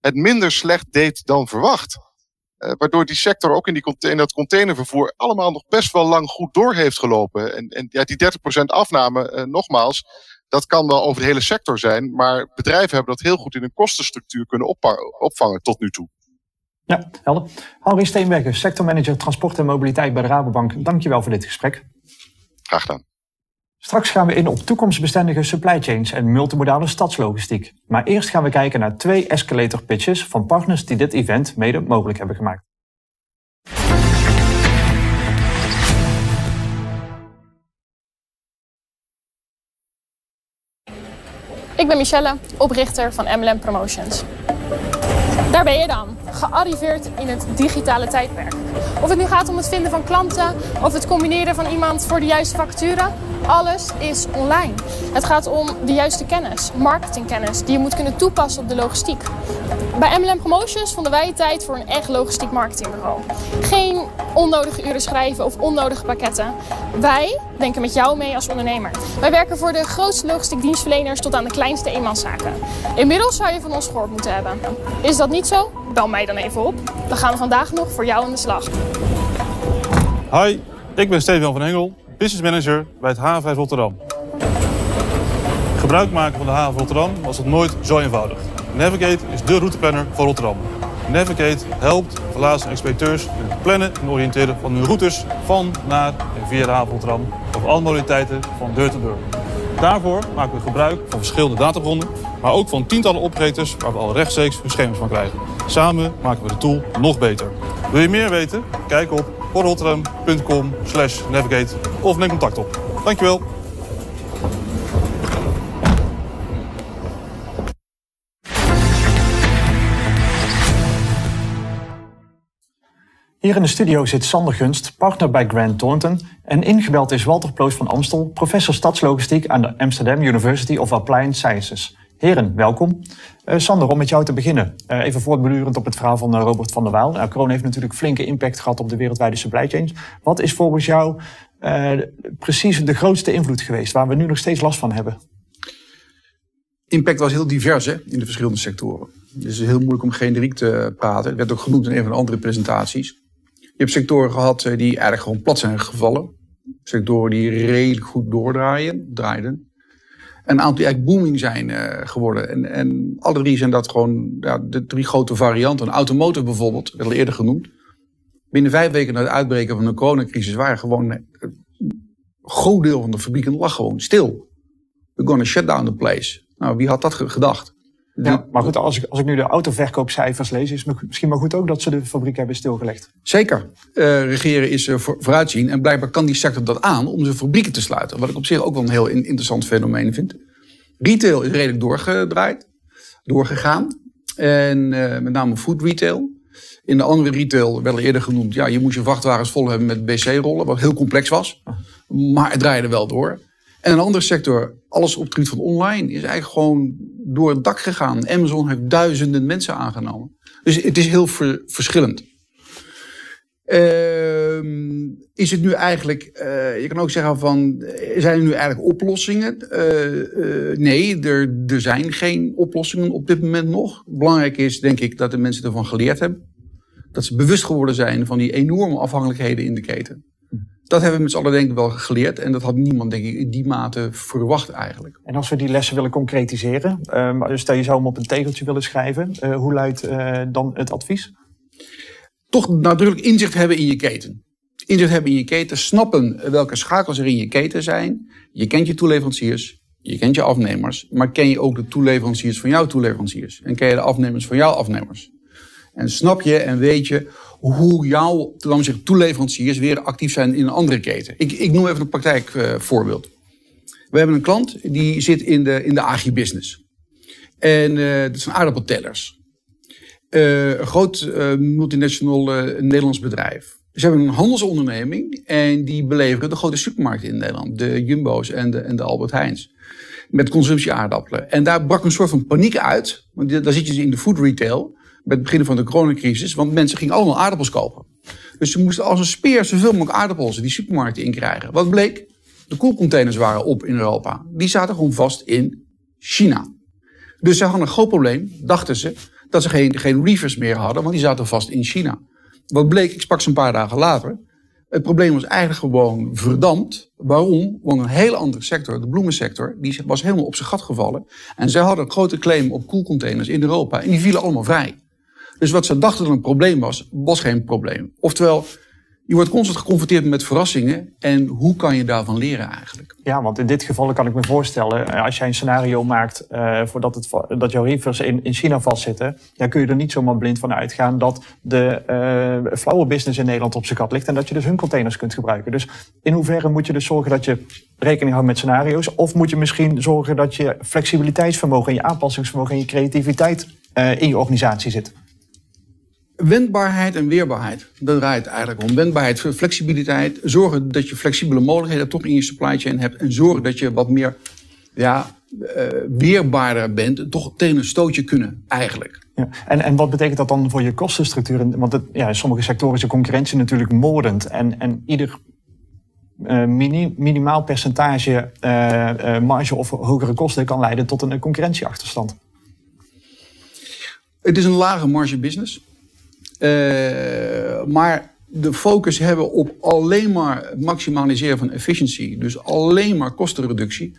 het minder slecht deed dan verwacht. Uh, waardoor die sector ook in, die, in dat containervervoer allemaal nog best wel lang goed door heeft gelopen. En, en ja, die 30% afname, nogmaals, dat kan wel over de hele sector zijn, maar bedrijven hebben dat heel goed in hun kostenstructuur kunnen opvangen tot nu toe. Ja, helder. Henri Steenbergen, sectormanager transport en mobiliteit bij de Rabobank. Dankjewel voor dit gesprek. Graag gedaan. Straks gaan we in op toekomstbestendige supply chains en multimodale stadslogistiek. Maar eerst gaan we kijken naar twee escalator pitches van partners die dit event mede mogelijk hebben gemaakt. Ik ben Michelle, oprichter van MLM Promotions. Daar ben je dan, gearriveerd in het digitale tijdperk. Of het nu gaat om het vinden van klanten of het combineren van iemand voor de juiste facturen, alles is online. Het gaat om de juiste kennis, marketingkennis, die je moet kunnen toepassen op de logistiek. Bij MLM Promotions vonden wij tijd voor een echt logistiek marketingbureau. Geen onnodige uren schrijven of onnodige pakketten. Wij denken met jou mee als ondernemer. Wij werken voor de grootste logistiek dienstverleners tot aan de kleinste eenmanszaken. Inmiddels zou je van ons gehoord moeten hebben. Is dat niet zo? Bel mij dan even op. Dan gaan we vandaag nog voor jou aan de slag. Hi, ik ben Steven van Engel, business manager bij het H5 Rotterdam. Gebruik maken van de haven Rotterdam was het nooit zo eenvoudig. Navigate is de routeplanner voor Rotterdam. Navigate helpt verlaatste expediteurs in het plannen en oriënteren van hun routes van, naar en via de haven Rotterdam op alle modaliteiten van deur tot deur. Daarvoor maken we gebruik van verschillende databronnen, maar ook van tientallen operators waar we al rechtstreeks hun van krijgen. Samen maken we de tool nog beter. Wil je meer weten? Kijk op rotterdam.com navigate of neem contact op. Dankjewel. Hier in de studio zit Sander Gunst, partner bij Grant Thornton. En ingebeld is Walter Ploos van Amstel, professor stadslogistiek aan de Amsterdam University of Applied Sciences. Heren, welkom. Uh, Sander, om met jou te beginnen. Uh, even voortbedurend op het verhaal van uh, Robert van der Waal. Nou, corona heeft natuurlijk flinke impact gehad op de wereldwijde supply chains. Wat is volgens jou precies de grootste invloed geweest, waar we nu nog steeds last van hebben? Impact was heel divers hè, in de verschillende sectoren. Dus het is heel moeilijk om generiek te praten. Het werd ook genoemd in een van de andere presentaties. Je hebt sectoren gehad die eigenlijk gewoon plat zijn gevallen. Sectoren die redelijk goed doordraaien, draaiden. En een aantal die eigenlijk booming zijn uh, geworden. En, en alle drie zijn dat gewoon ja, de drie grote varianten. Automotive bijvoorbeeld, al eerder genoemd. Binnen vijf weken na het uitbreken van de coronacrisis waren gewoon een groot deel van de fabrieken lag gewoon stil. We're gonna shut down the place. Nou, wie had dat gedacht? Ja, maar goed, als ik, als ik nu de autoverkoopcijfers lees, is het misschien wel goed ook dat ze de fabriek hebben stilgelegd. Zeker. Uh, regeren is uh, voor, vooruitzien en blijkbaar kan die sector dat aan om zijn fabrieken te sluiten. Wat ik op zich ook wel een heel interessant fenomeen vind. Retail is redelijk doorgedraaid, doorgegaan. En uh, met name food retail. In de andere retail werd al eerder genoemd, ja, je moest je vrachtwagens vol hebben met BC-rollen, wat heel complex was. Maar het draaide wel door. En een andere sector, alles op het gebied van online, is eigenlijk gewoon door het dak gegaan. Amazon heeft duizenden mensen aangenomen. Dus het is heel ver, verschillend. Uh, is het nu eigenlijk, uh, je kan ook zeggen van, zijn er nu eigenlijk oplossingen? Uh, nee, er, er zijn geen oplossingen op dit moment nog. Belangrijk is denk ik dat de mensen ervan geleerd hebben. Dat ze bewust geworden zijn van die enorme afhankelijkheden in de keten. Dat hebben we met z'n allen denk ik wel geleerd. En dat had niemand denk ik in die mate verwacht eigenlijk. En als we die lessen willen concretiseren, uh, stel je zou hem op een tegeltje willen schrijven. Uh, hoe luidt uh, dan het advies? Toch nadrukkelijk inzicht hebben in je keten. Inzicht hebben in je keten, snappen welke schakels er in je keten zijn. Je kent je toeleveranciers, je kent je afnemers, maar ken je ook de toeleveranciers van jouw toeleveranciers? En ken je de afnemers van jouw afnemers? En snap je en weet je hoe jouw zeggen, toeleveranciers weer actief zijn in een andere keten. Ik, ik noem even een praktijkvoorbeeld. We hebben een klant die zit in de, in de agribusiness. En uh, dat zijn aardappeltellers. Uh, een groot uh, multinational Nederlands bedrijf. Ze hebben een handelsonderneming en die beleveren de grote supermarkten in Nederland. De Jumbo's en de, en de Albert Heijns. Met consumptieaardappelen. En daar brak een soort van paniek uit. Want daar zit je in de food retail met het begin van de coronacrisis. Want mensen gingen allemaal aardappels kopen. Dus ze moesten als een speer zoveel mogelijk aardappels die supermarkten inkrijgen. Wat bleek? De koelcontainers waren op in Europa. Die zaten gewoon vast in China. Dus ze hadden een groot probleem, dachten ze, dat ze geen, geen reefers meer hadden, want die zaten vast in China. Wat bleek, ik sprak ze een paar dagen later. Het probleem was eigenlijk gewoon verdampt. Waarom? Want een hele andere sector, de bloemensector, die was helemaal op zijn gat gevallen. En zij hadden een grote claim op koelcontainers in Europa. En die vielen allemaal vrij. Dus wat ze dachten dat een probleem was, was geen probleem. Oftewel, je wordt constant geconfronteerd met verrassingen. En hoe kan je daarvan leren eigenlijk? Ja, want in dit geval kan ik me voorstellen, eh, als jij een scenario maakt uh, voordat het, dat jouw reefers in, in China vastzitten, dan kun je er niet zomaar blind van uitgaan dat de uh, flauwe business in Nederland op zijn kat ligt en dat je dus hun containers kunt gebruiken. Dus in hoeverre moet je dus zorgen dat je rekening houdt met scenario's? Of moet je misschien zorgen dat je flexibiliteitsvermogen en je aanpassingsvermogen en je creativiteit in je organisatie zit? Wendbaarheid en weerbaarheid. Dat draait het eigenlijk om. Wendbaarheid, flexibiliteit. Zorgen dat je flexibele mogelijkheden toch in je supply chain hebt. En zorgen dat je wat meer ja, uh, weerbaarder bent. Toch tegen een stootje kunnen, eigenlijk. Ja. En, en wat betekent dat dan voor je kostenstructuur? Want het, ja, in sommige sectoren is de concurrentie natuurlijk moordend. En, en ieder uh, mini, minimaal percentage uh, marge of hogere kosten kan leiden tot een concurrentieachterstand. Het is een lage marge business. Uh, maar de focus hebben op alleen maar maximaliseren van efficiëntie, dus alleen maar kostenreductie,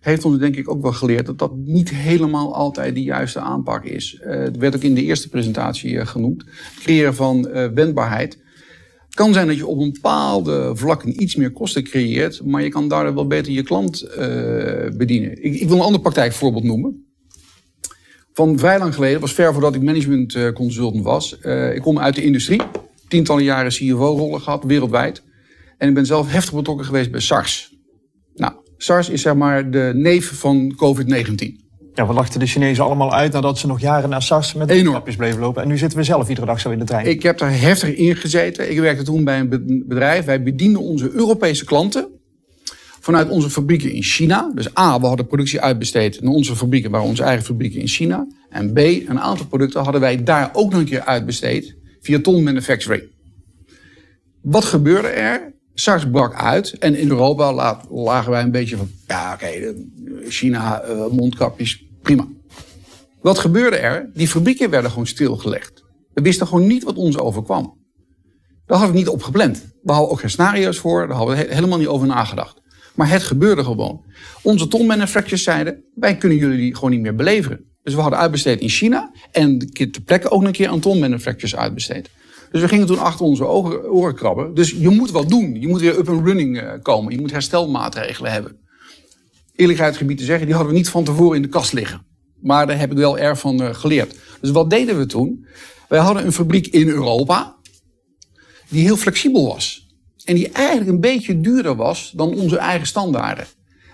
heeft ons denk ik ook wel geleerd dat dat niet helemaal altijd de juiste aanpak is. Uh, het werd ook in de eerste presentatie uh, genoemd. Creëren van wendbaarheid. Het kan zijn dat je op een bepaalde vlakken iets meer kosten creëert, maar je kan daardoor wel beter je klant bedienen. Ik, ik wil een ander praktijkvoorbeeld noemen van vrij lang geleden, was ver voordat ik management eh, consultant was. Uh, ik kom uit de industrie, tientallen jaren CFO-rollen gehad, wereldwijd. En ik ben zelf heftig betrokken geweest bij SARS. Nou, SARS is zeg maar de neef van COVID-19. Ja, we lachten de Chinezen allemaal uit nadat ze nog jaren naar SARS met kapjes bleven lopen. En nu zitten we zelf iedere dag zo in de trein. Ik heb daar heftig in gezeten. Ik werkte toen bij een bedrijf. Wij bedienden onze Europese klanten vanuit onze fabrieken in China. Dus A, we hadden productie uitbesteed naar onze fabrieken, waren onze eigen fabrieken in China. En B, een aantal producten hadden wij daar ook nog een keer uitbesteed via ton manufacturing. Wat gebeurde er? SARS brak uit en in Europa lagen wij een beetje van, ja oké, China, uh, mondkapjes, prima. Wat gebeurde er? Die fabrieken werden gewoon stilgelegd. We wisten gewoon niet wat ons overkwam. Daar hadden we niet op gepland. We hadden ook geen scenario's voor, daar hadden we helemaal niet over nagedacht. Maar het gebeurde gewoon. Onze tonmanufacturers zeiden, wij kunnen jullie gewoon niet meer beleveren. Dus we hadden uitbesteed in China en ter plekke ook een keer aan tonmanufacturers uitbesteed. Dus we gingen toen achter onze ogen, oren krabben. Dus je moet wat doen. Je moet weer up and running eh, komen. Je moet herstelmaatregelen hebben. Eerlijkheidsgebied te zeggen, die hadden we niet van tevoren in de kast liggen. Maar daar heb ik wel erg van eh, geleerd. Dus wat deden we toen? Wij hadden een fabriek in Europa die heel flexibel was. En die eigenlijk een beetje duurder was dan onze eigen standaarden.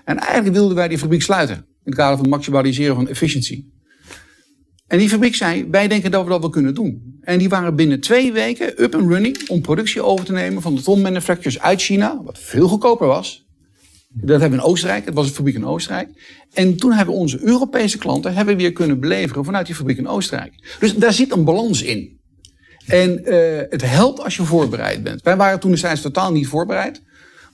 En eigenlijk wilden wij die fabriek sluiten. het kader van het maximaliseren van efficiëntie. En die fabriek zei, wij denken dat we dat wel kunnen doen. En die waren binnen twee weken up and running om productie over te nemen van de ton manufacturers uit China, wat veel goedkoper was. Dat hebben we in Oostenrijk, het was een fabriek in Oostenrijk. En toen hebben onze Europese klanten hebben weer kunnen beleveren vanuit die fabriek in Oostenrijk. Dus daar zit een balans in. En uh, het helpt als je voorbereid bent. Wij waren toen destijds totaal niet voorbereid.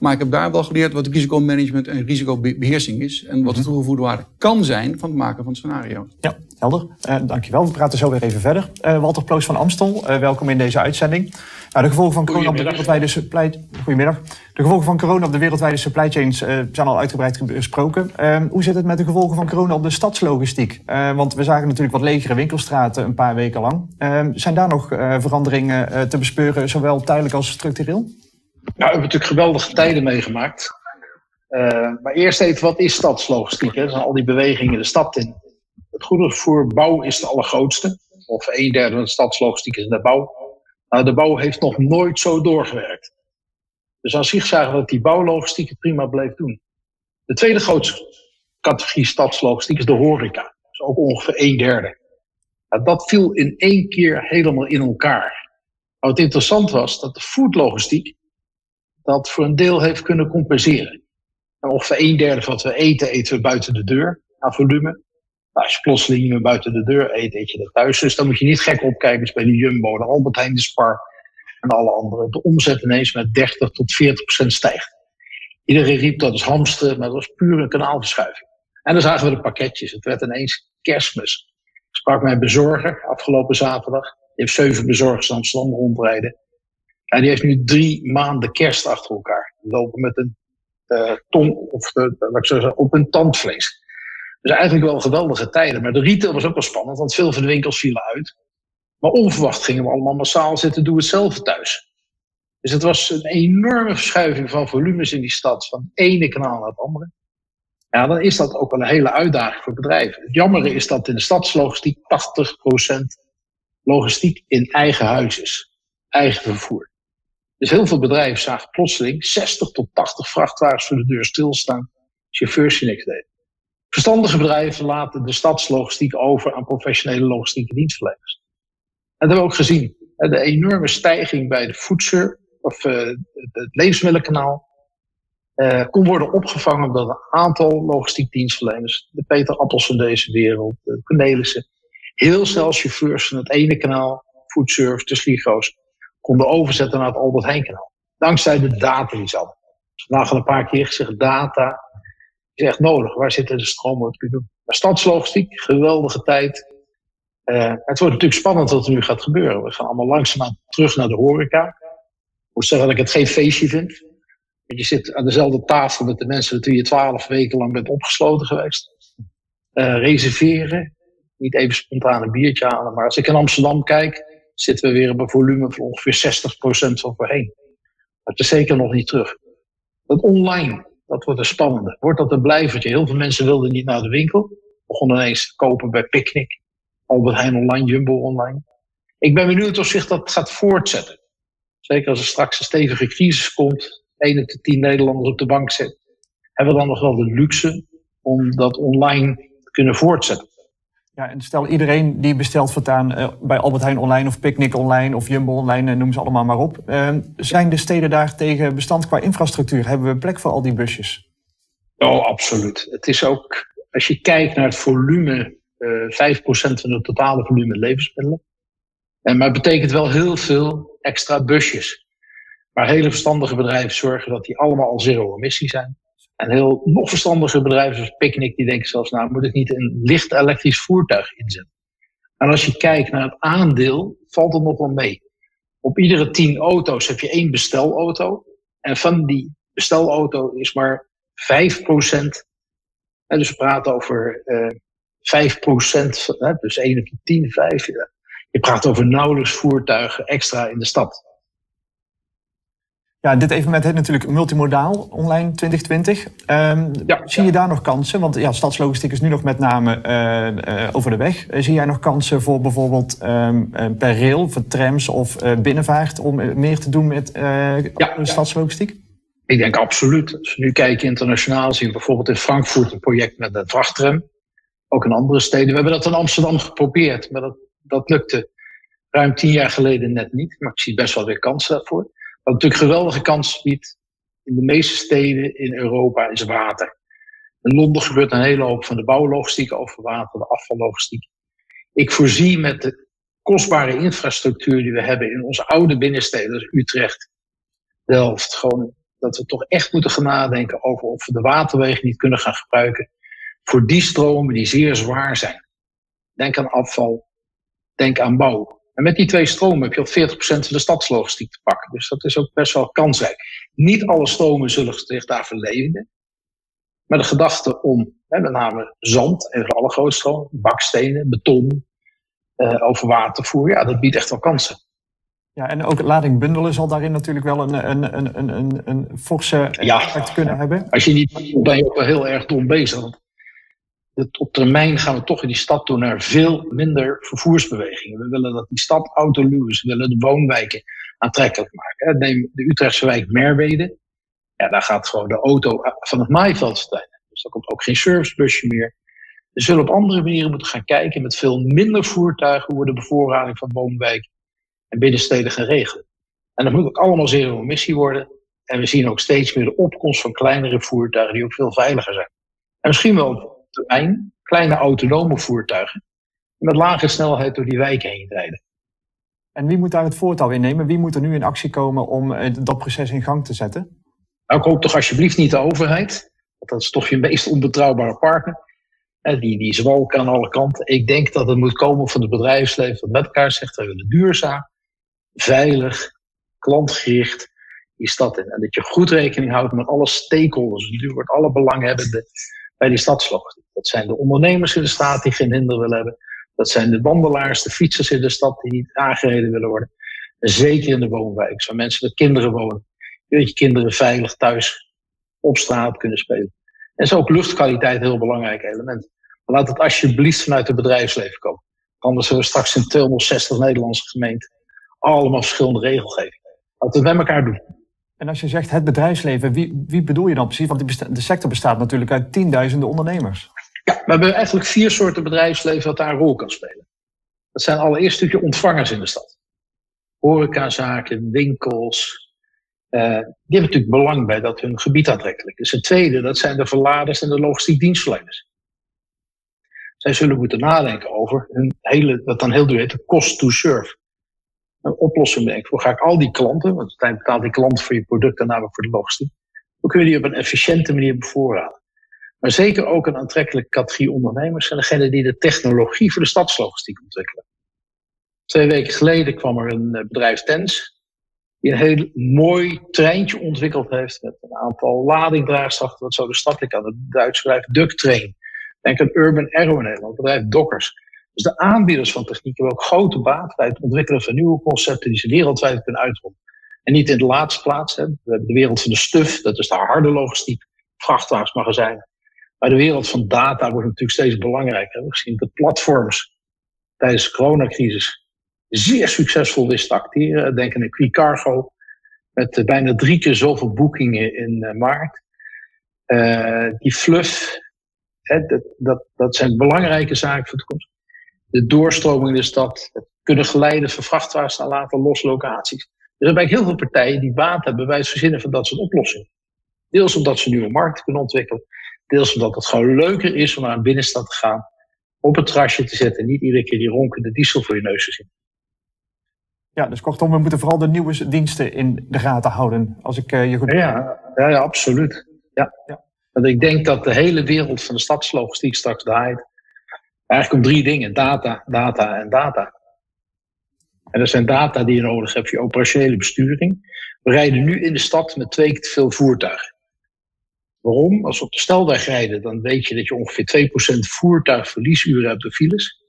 Maar ik heb daar wel geleerd wat risicomanagement en risicobeheersing is. En wat de toegevoegde waarde kan zijn van het maken van scenario's. Ja, helder. Uh, dankjewel. We praten zo weer even verder. Uh, Walter Ploos van Amstel, uh, welkom in deze uitzending. Nou, de gevolgen van corona op de wereldwijde supply... Goedemiddag. De gevolgen van corona op de wereldwijde supply chains zijn al uitgebreid besproken. hoe zit het met de gevolgen van corona op de stadslogistiek? want we zagen natuurlijk wat legere winkelstraten een paar weken lang. zijn daar nog veranderingen te bespeuren, zowel tijdelijk als structureel? Nou, we hebben natuurlijk geweldige tijden meegemaakt. Uh, maar eerst even, wat is stadslogistiek? Dat zijn al die bewegingen de stad in. Het goederenvervoer bouw is de allergrootste. Of een derde van de stadslogistiek is de bouw. Nou, de bouw heeft nog nooit zo doorgewerkt. Dus aan zich zagen dat die bouwlogistiek het prima bleef doen. De tweede grootste categorie stadslogistiek is de horeca. Is ook ongeveer een derde. Nou, dat viel in één keer helemaal in elkaar. Wat interessant was, dat de foodlogistiek dat voor een deel heeft kunnen compenseren. En ongeveer een derde van wat we eten, eten we buiten de deur aan volume. Nou, als je plotseling niet meer buiten de deur eet, eet je dat thuis. Dus dan moet je niet gek opkijken dus bij de Jumbo, de Albert Heijn, de Spar en alle andere. De omzet ineens met 30 tot 40 procent stijgt. Iedereen riep dat is hamsteren, maar dat was puur een kanaalverschuiving. En dan zagen we de pakketjes. Het werd ineens kerstmis. Ik sprak mijn bezorger afgelopen zaterdag. Die heeft zeven bezorgers in Amsterdam rondrijden. En die heeft nu drie maanden kerst achter elkaar. Lopen met een uh, tong, of uh, laat ik zeggen, op een tandvlees. Dus eigenlijk wel geweldige tijden. Maar de retail was ook wel spannend, want veel van de winkels vielen uit. Maar onverwacht gingen we allemaal massaal zitten, doe het zelf thuis. Dus het was een enorme verschuiving van volumes in die stad, van het ene kanaal naar het andere. Ja, dan is dat ook wel een hele uitdaging voor bedrijven. Het jammere is dat in de stadslogistiek 80% logistiek in eigen huis is. Eigen vervoer. Dus heel veel bedrijven zagen plotseling 60 tot 80 vrachtwagens voor de deur stilstaan. Chauffeurs die niks deden. Verstandige bedrijven laten de stadslogistiek over aan professionele logistieke dienstverleners. En dat hebben we ook gezien. De enorme stijging bij de voedsel, of uh, het levensmiddenkanaal, uh, kon worden opgevangen door een aantal logistiek dienstverleners. De Peter Appels van deze wereld, de Cornelissen. Heel snel chauffeurs van het ene kanaal, Foodservice, de Sligo's, konden overzetten naar het Albert Heijn-kanaal. Dankzij de data die ze hadden. Al een paar keer gezegd, data is echt nodig. Waar zitten de stromen te doen? Maar stadslogistiek, geweldige tijd. Uh, het wordt natuurlijk spannend wat er nu gaat gebeuren. We gaan allemaal langzaamaan terug naar de horeca. Ik moet zeggen dat ik het geen feestje vind. Je zit aan dezelfde tafel met de mensen met wie je twaalf weken lang bent opgesloten geweest. Uh, reserveren. Niet even spontaan een biertje halen. Maar als ik in Amsterdam kijk, zitten we weer op een volume van ongeveer 60% van voorheen. Dat is zeker nog niet terug. Dat online, dat wordt een spannende. Wordt dat een blijvertje? Heel veel mensen wilden niet naar de winkel. Begonnen ineens te kopen bij Picnic, Albert Heijn online, Jumbo online. Ik ben benieuwd of zich dat gaat voortzetten. Zeker als er straks een stevige crisis komt, 1 op de 10 Nederlanders op de bank zit, hebben we dan nog wel de luxe om dat online te kunnen voortzetten. Ja, en stel iedereen die bestelt voortaan uh, bij Albert Heijn online of Picnic online of Jumbo online, uh, noem ze allemaal maar op. Uh, zijn de steden daar tegen bestand qua infrastructuur? Hebben we plek voor al die busjes? Oh, absoluut. Het is ook, als je kijkt naar het volume, uh, 5% van het totale volume levensmiddelen. En, maar het betekent wel heel veel extra busjes. Maar hele verstandige bedrijven zorgen dat die allemaal al zero emissie zijn. En heel nog verstandige bedrijven zoals Picnic, die denken zelfs, nou moet ik niet een licht elektrisch voertuig inzetten. En als je kijkt naar het aandeel, valt het nog wel mee. Op iedere tien auto's heb je één bestelauto. En van die bestelauto is maar 5 procent. Dus we praten over uh, 5 procent, dus 1 op de 10, 5. Je praat over nauwelijks voertuigen extra in de stad. Ja, dit evenement heet natuurlijk Multimodaal Online 2020. Um, ja, zie je daar nog kansen? Want ja, stadslogistiek is nu nog met name uh, uh, over de weg. Uh, zie jij nog kansen voor bijvoorbeeld um, per rail, voor trams of binnenvaart... om meer te doen met ja, stadslogistiek? Ik denk absoluut. Als we nu kijken internationaal, zien we bijvoorbeeld in Frankfurt een project met een vrachttram. Ook in andere steden. We hebben dat in Amsterdam geprobeerd, maar dat, dat lukte ruim tien jaar geleden net niet. Maar ik zie best wel weer kansen daarvoor. Wat natuurlijk geweldige kansen biedt in de meeste steden in Europa is water. In Londen gebeurt een hele hoop van de bouwlogistiek over water, de afvallogistiek. Ik voorzie met de kostbare infrastructuur die we hebben in onze oude binnensteden, dus Utrecht, Delft, Groningen, dat we toch echt moeten gaan nadenken over of we de waterwegen niet kunnen gaan gebruiken voor die stromen die zeer zwaar zijn. Denk aan afval, denk aan bouw. En met die twee stromen heb je al 40% van de stadslogistiek te pakken. Dus dat is ook best wel kansrijk. Niet alle stromen zullen zich daar verleven. Maar de gedachte om hè, met name zand, en voor alle grote stromen, bakstenen, beton, uh, over watervoer, ja, dat biedt echt wel kansen. Ja, en ook lading bundelen zal daarin natuurlijk wel een, een, een, een, een, een forse effect kunnen hebben. Als je niet ben je ook wel heel erg dom bezig. Op termijn gaan we toch in die stad toe naar veel minder vervoersbewegingen. We willen dat die stad autoluw is. We willen de woonwijken aantrekkelijk maken. Neem de Utrechtse wijk Merwede. Ja, daar gaat gewoon de auto van het maaiveld. Dus er komt ook geen servicebusje meer. We zullen op andere manieren moeten gaan kijken met veel minder voertuigen hoe we de bevoorrading van woonwijken en binnensteden gaan regelen. En dat moet ook allemaal zero emissie worden. En we zien ook steeds meer de opkomst van kleinere voertuigen die ook veel veiliger zijn. En misschien wel termijn kleine autonome voertuigen met lage snelheid door die wijken heen rijden. En wie moet daar het voortouw in nemen? Wie moet er nu in actie komen om eh, dat proces in gang te zetten? Nou, ik hoop toch alsjeblieft niet de overheid. Want dat is toch je meest onbetrouwbare partner. Die, die zwalken aan alle kanten. Ik denk dat het moet komen van het bedrijfsleven dat met elkaar zegt, we willen duurzaam, veilig, klantgericht die stad in. En dat je goed rekening houdt met alle stakeholders, natuurlijk alle belanghebbenden bij die stadslogistiek. Dat zijn de ondernemers in de stad die geen hinder willen hebben. Dat zijn de wandelaars, de fietsers in de stad die niet aangereden willen worden. En zeker in de woonwijk, waar mensen met kinderen wonen. Dat je kinderen veilig thuis op straat kunnen spelen. En is ook luchtkwaliteit een heel belangrijk element. Maar laat het alsjeblieft vanuit het bedrijfsleven komen. Anders hebben we straks in 260 Nederlandse gemeenten allemaal verschillende regelgeving. Laten we het met elkaar doen. En als je zegt het bedrijfsleven, wie, wie bedoel je dan precies? Want de sector bestaat natuurlijk uit tienduizenden ondernemers. Ja, we hebben eigenlijk vier soorten bedrijfsleven dat daar een rol kan spelen. Dat zijn allereerst natuurlijk ontvangers in de stad. Horecazaken, winkels. Uh, die hebben natuurlijk belang bij dat hun gebied aantrekkelijk is. Het tweede, dat zijn de verladers en de logistiek dienstverleners. Zij zullen moeten nadenken over hun hele, wat dan heel duur heet, de cost to serve een oplossing bedenken. Hoe ga ik al die klanten, want uiteindelijk betaalt die klant voor je product en namelijk voor de logistiek. Hoe kun je die op een efficiënte manier bevoorraden? Maar zeker ook een aantrekkelijke categorie ondernemers zijn degenen die de technologie voor de stadslogistiek ontwikkelen. Twee weken geleden kwam er een eh, bedrijf Tens, die een heel mooi treintje ontwikkeld heeft met een aantal ladingdraagers wat zo de stad ik aan. Het Duitse bedrijf Ducktrain. Denk aan Urban Aero in Nederland, bedrijf Dockers. Dus de aanbieders van techniek hebben ook grote baat bij het ontwikkelen van nieuwe concepten die ze wereldwijd kunnen uitrollen. En niet in de laatste plaats. Hè. We hebben de wereld van de stuf, dat is de harde logistiek, vrachtwagens, magazijnen. Maar de wereld van data wordt natuurlijk steeds belangrijker. We zien dat platforms tijdens de coronacrisis zeer succesvol wisten te acteren. Denk aan Quick Cargo, met uh, bijna drie keer zoveel boekingen in uh, maart. Uh, die fluff, hè, dat, dat, dat zijn belangrijke zaken voor de toekomst de doorstroming in de stad, het kunnen geleiden van vrachtwagens naar later loslocaties. Dus er zijn heel veel partijen die baat hebben bij het verzinnen van dat soort oplossingen. Deels omdat ze nieuwe markten kunnen ontwikkelen, deels omdat het gewoon leuker is om naar een binnenstad te gaan, op het terrasje te zetten en niet iedere keer die ronkende diesel voor je neus te zien. Ja, dus kortom, we moeten vooral de nieuwe diensten in de gaten houden. Als ik uh, je goed. Ja, ja, ja, absoluut. Ja. ja. Want ik denk dat de hele wereld van de stadslogistiek straks draait Eigenlijk om drie dingen: data, data en data. En dat zijn data die je nodig hebt voor je operationele besturing. We rijden nu in de stad met twee keer te veel voertuigen. Waarom? Als we op de snelweg rijden, dan weet je dat je ongeveer 2% voertuigverliesuren hebt door files.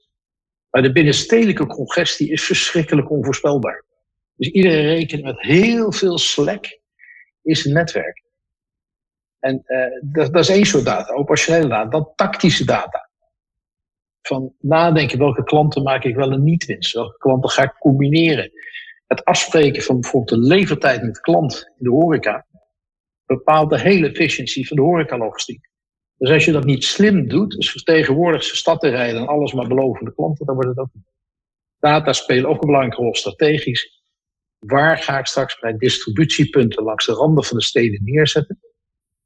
Maar de binnenstedelijke congestie is verschrikkelijk onvoorspelbaar. Dus iedereen rekent met heel veel slack is een netwerk. En uh, dat, dat, is één soort data, operationele data. Dan tactische data van nadenken welke klanten maak ik wel een niet-winst, welke klanten ga ik combineren. Het afspreken van bijvoorbeeld de levertijd met klant in de horeca. bepaalt de hele efficiëntie van de horecalogistiek. Dus als je dat niet slim doet, dus vertegenwoordig ze stad te rijden en alles maar beloven de klanten, dan wordt het ook niet. Data spelen ook een belangrijke rol strategisch. Waar ga ik straks mijn distributiepunten langs de randen van de steden neerzetten?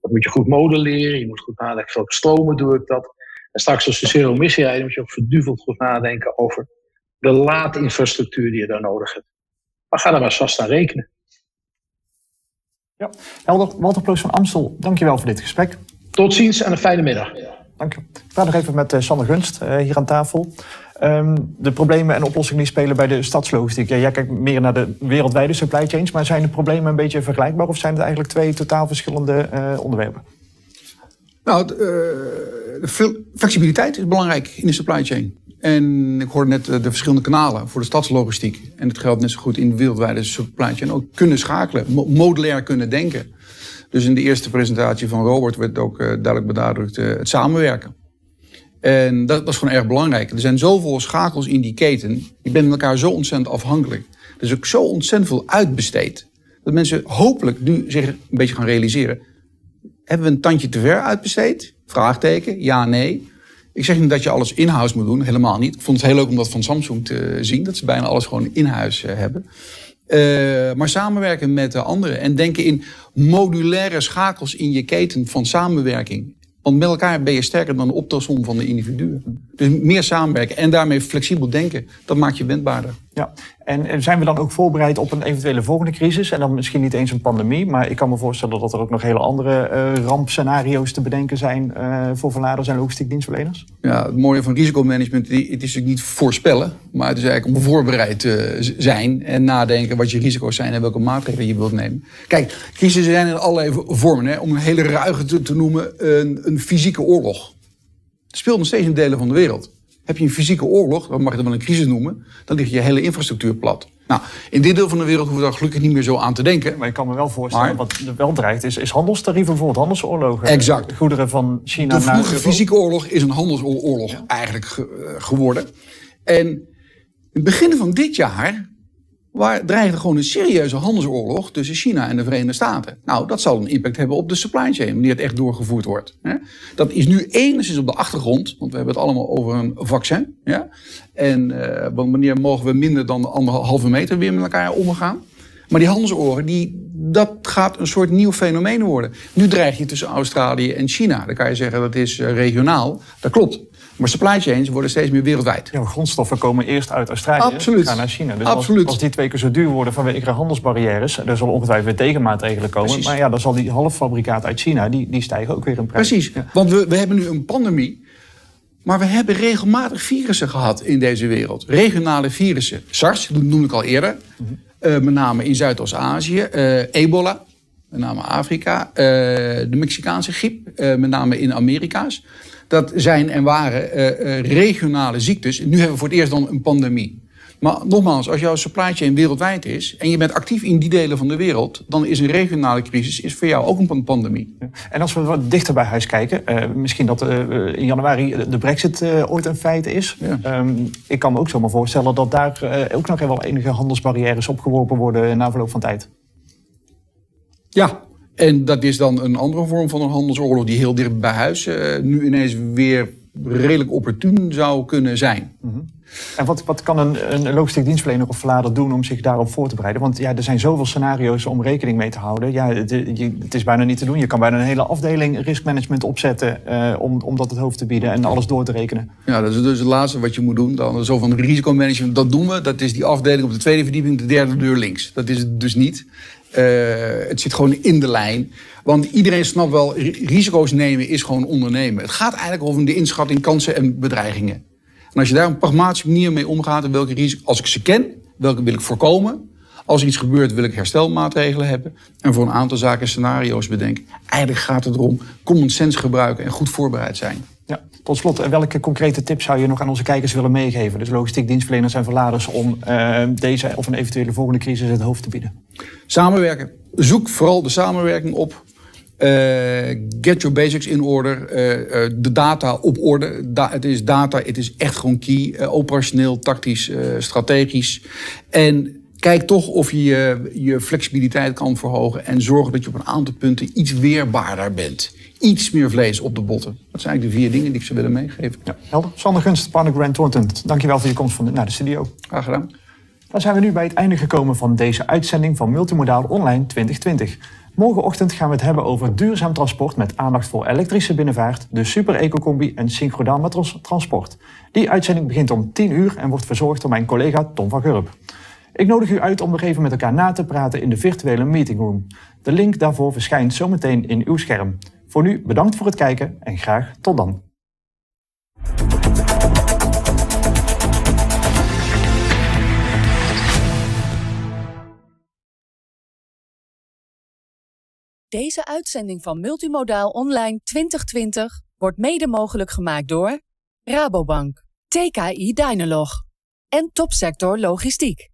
Dat moet je goed modelleren. Je moet goed nadenken welke stromen doe ik dat. En straks als je zero emissie rijden, moet je ook verduveld goed nadenken over de laadinfrastructuur die je daar nodig hebt. Maar ga daar maar vast aan rekenen. Ja, helder. Walter Ploos van Amstel, dankjewel voor dit gesprek. Tot ziens en een fijne middag. Dank je. Ik praat nog even met uh, Sander Gunst uh, hier aan tafel. Um, de problemen en oplossingen die spelen bij de stadslogistiek. Ja, jij kijkt meer naar de wereldwijde supply chains, maar zijn de problemen een beetje vergelijkbaar of zijn het eigenlijk twee totaal verschillende uh, onderwerpen? Nou, de flexibiliteit is belangrijk in de supply chain. En ik hoorde net de verschillende kanalen voor de stadslogistiek. En het geldt net zo goed in de wereldwijde supply chain. Ook kunnen schakelen, modulair kunnen denken. Dus in de eerste presentatie van Robert werd ook uh, duidelijk benadrukt het samenwerken. En dat, is gewoon erg belangrijk. Er zijn zoveel schakels in die keten. Je bent met elkaar zo ontzettend afhankelijk. Er is ook zo ontzettend veel uitbesteed. Dat mensen hopelijk nu zich een beetje gaan realiseren. Hebben we een tandje te ver uitbesteed? Vraagteken, ja, nee. Ik zeg niet dat je alles in-house moet doen, helemaal niet. Ik vond het heel leuk om dat van Samsung te zien, dat ze bijna alles gewoon in-huis uh, hebben. Uh, maar samenwerken met de anderen en denken in modulaire schakels in je keten van samenwerking. Want met elkaar ben je sterker dan de optelsom van de individuen. Dus meer samenwerken en daarmee flexibel denken, dat maakt je wendbaarder. Ja, en zijn we dan ook voorbereid op een eventuele volgende crisis? En dan misschien niet eens een pandemie, maar ik kan me voorstellen dat er ook nog hele andere uh, rampscenario's te bedenken zijn uh, voor verladers en logistiek dienstverleners. Ja, het mooie van risicomanagement, het is natuurlijk niet voorspellen, maar het is eigenlijk om voorbereid te zijn en nadenken wat je risico's zijn en welke maatregelen je wilt nemen. Kijk, crisissen zijn in allerlei vormen. Hè. Om een hele ruige te, te noemen, een, een fysieke oorlog. Het speelt nog steeds in delen van de wereld. Heb je een fysieke oorlog, dan mag je het wel een crisis noemen, dan ligt je hele infrastructuur plat. Nou, in dit deel van de wereld hoeven we daar gelukkig niet meer zo aan te denken. Maar ik kan me wel voorstellen, maar, wat er wel dreigt, is, is handelstarieven bijvoorbeeld, handelsoorlogen. Exact. Goederen van China de naar... De fysieke oorlog is een handelsoorlog ja. eigenlijk ge, geworden. En in het begin van dit jaar waar dreigde gewoon een serieuze handelsoorlog tussen China en de Verenigde Staten. Nou, dat zal een impact hebben op de supply chain, wanneer het echt doorgevoerd wordt. Dat is nu enigszins op de achtergrond, want we hebben het allemaal over een vaccin. Ja? En uh, wanneer mogen we minder dan anderhalve meter weer met elkaar omgaan? Maar die handelsoorlog, die, dat gaat een soort nieuw fenomeen worden. Nu dreig je tussen Australië en China. Dan kan je zeggen dat is uh, regionaal. Dat klopt. Maar supply chains worden steeds meer wereldwijd. Ja, grondstoffen komen eerst uit Australië, Absoluut. gaan naar China. Dus Absoluut. Als, als, die twee keer zo duur worden vanwege handelsbarrières, er zullen ongetwijfeld weer tegenmaatregelen komen. Precies. Maar ja, dan zal die halffabrikaat uit China, die, die stijgen ook weer in prijs. Precies, ja. want we, we hebben nu een pandemie. Maar we hebben regelmatig virussen gehad in deze wereld. Regionale virussen. SARS, dat noemde ik al eerder. Mm -hmm. uh, met name in Zuidoost-Azië. Uh, ebola, met name Afrika. Uh, de Mexicaanse griep, met name in Amerika's. Dat zijn en waren uh, uh, regionale ziektes. Nu hebben we voor het eerst dan een pandemie. Maar nogmaals, als jouw supply chain wereldwijd is en je bent actief in die delen van de wereld, dan is een regionale crisis is voor jou ook een pandemie. En als we wat dichter bij huis kijken, uh, misschien dat uh, in januari de brexit uh, ooit een feit is. Ja. Um, ik kan me ook zomaar voorstellen dat daar ook nog wel enige handelsbarrières opgeworpen worden na verloop van tijd. Ja, en dat is dan een andere vorm van een handelsoorlog die heel dicht bij huis uh, nu ineens weer redelijk opportun zou kunnen zijn. Mm -hmm. En wat, wat kan een, een logistiek dienstverlener of verlader doen om zich daarop voor te bereiden? Want ja, er zijn zoveel scenario's om rekening mee te houden. Ja, het, je, het is bijna niet te doen. Je kan bijna een hele afdeling riskmanagement opzetten uh, om, om dat het hoofd te bieden en alles door te rekenen. Ja, dat is dus het laatste wat je moet doen. Dan zo van risicomanagement, dat doen we. Dat is die afdeling op de tweede verdieping, de derde deur links. Dat is het dus niet. Uh, het zit gewoon in de lijn. Want iedereen snapt wel, risico's nemen is gewoon ondernemen. Het gaat eigenlijk over de inschatting, kansen en bedreigingen. En als je daar een pragmatische manier mee omgaat, welke risico's, als ik ze ken, welke wil ik voorkomen. Als iets gebeurt, wil ik herstelmaatregelen hebben. En voor een aantal zaken scenario's bedenken. Eigenlijk gaat het erom common sense gebruiken en goed voorbereid zijn. Tot slot, welke concrete tips zou je nog aan onze kijkers willen meegeven? Dus logistiek dienstverleners en verladers om uh, deze of een eventuele volgende crisis het hoofd te bieden. Samenwerken. Zoek vooral de samenwerking op. Uh, get your basics in order. Uh, uh, de data op orde. Da het is data, het is echt gewoon key. operationeel, tactisch, strategisch. En kijk toch of je je, je flexibiliteit kan verhogen en zorgen dat je op een aantal punten iets weerbaarder bent. Iets meer vlees op de botten. Dat zijn eigenlijk de vier dingen die ik ze willen meegeven. Ja, helder. Sander Gunst, partner Grant Thornton. Dankjewel voor je komst van de, naar de studio. Graag gedaan. Dan zijn we nu bij het einde gekomen van deze uitzending van Multimodaal Online 2020. Morgenochtend gaan we het hebben over duurzaam transport met aandacht voor elektrische binnenvaart, de Super Eco-combi en synchrodaal transport. Die uitzending begint om 10 uur en wordt verzorgd door mijn collega Tom van Gurp. Ik nodig u uit om nog even met elkaar na te praten in de virtuele meetingroom. De link daarvoor verschijnt zometeen in uw scherm. Voor nu bedankt voor het kijken en graag tot dan. Deze uitzending van Multimodaal Online 2020 wordt mede mogelijk gemaakt door Rabobank, TKI Dynalog en Topsector Logistiek.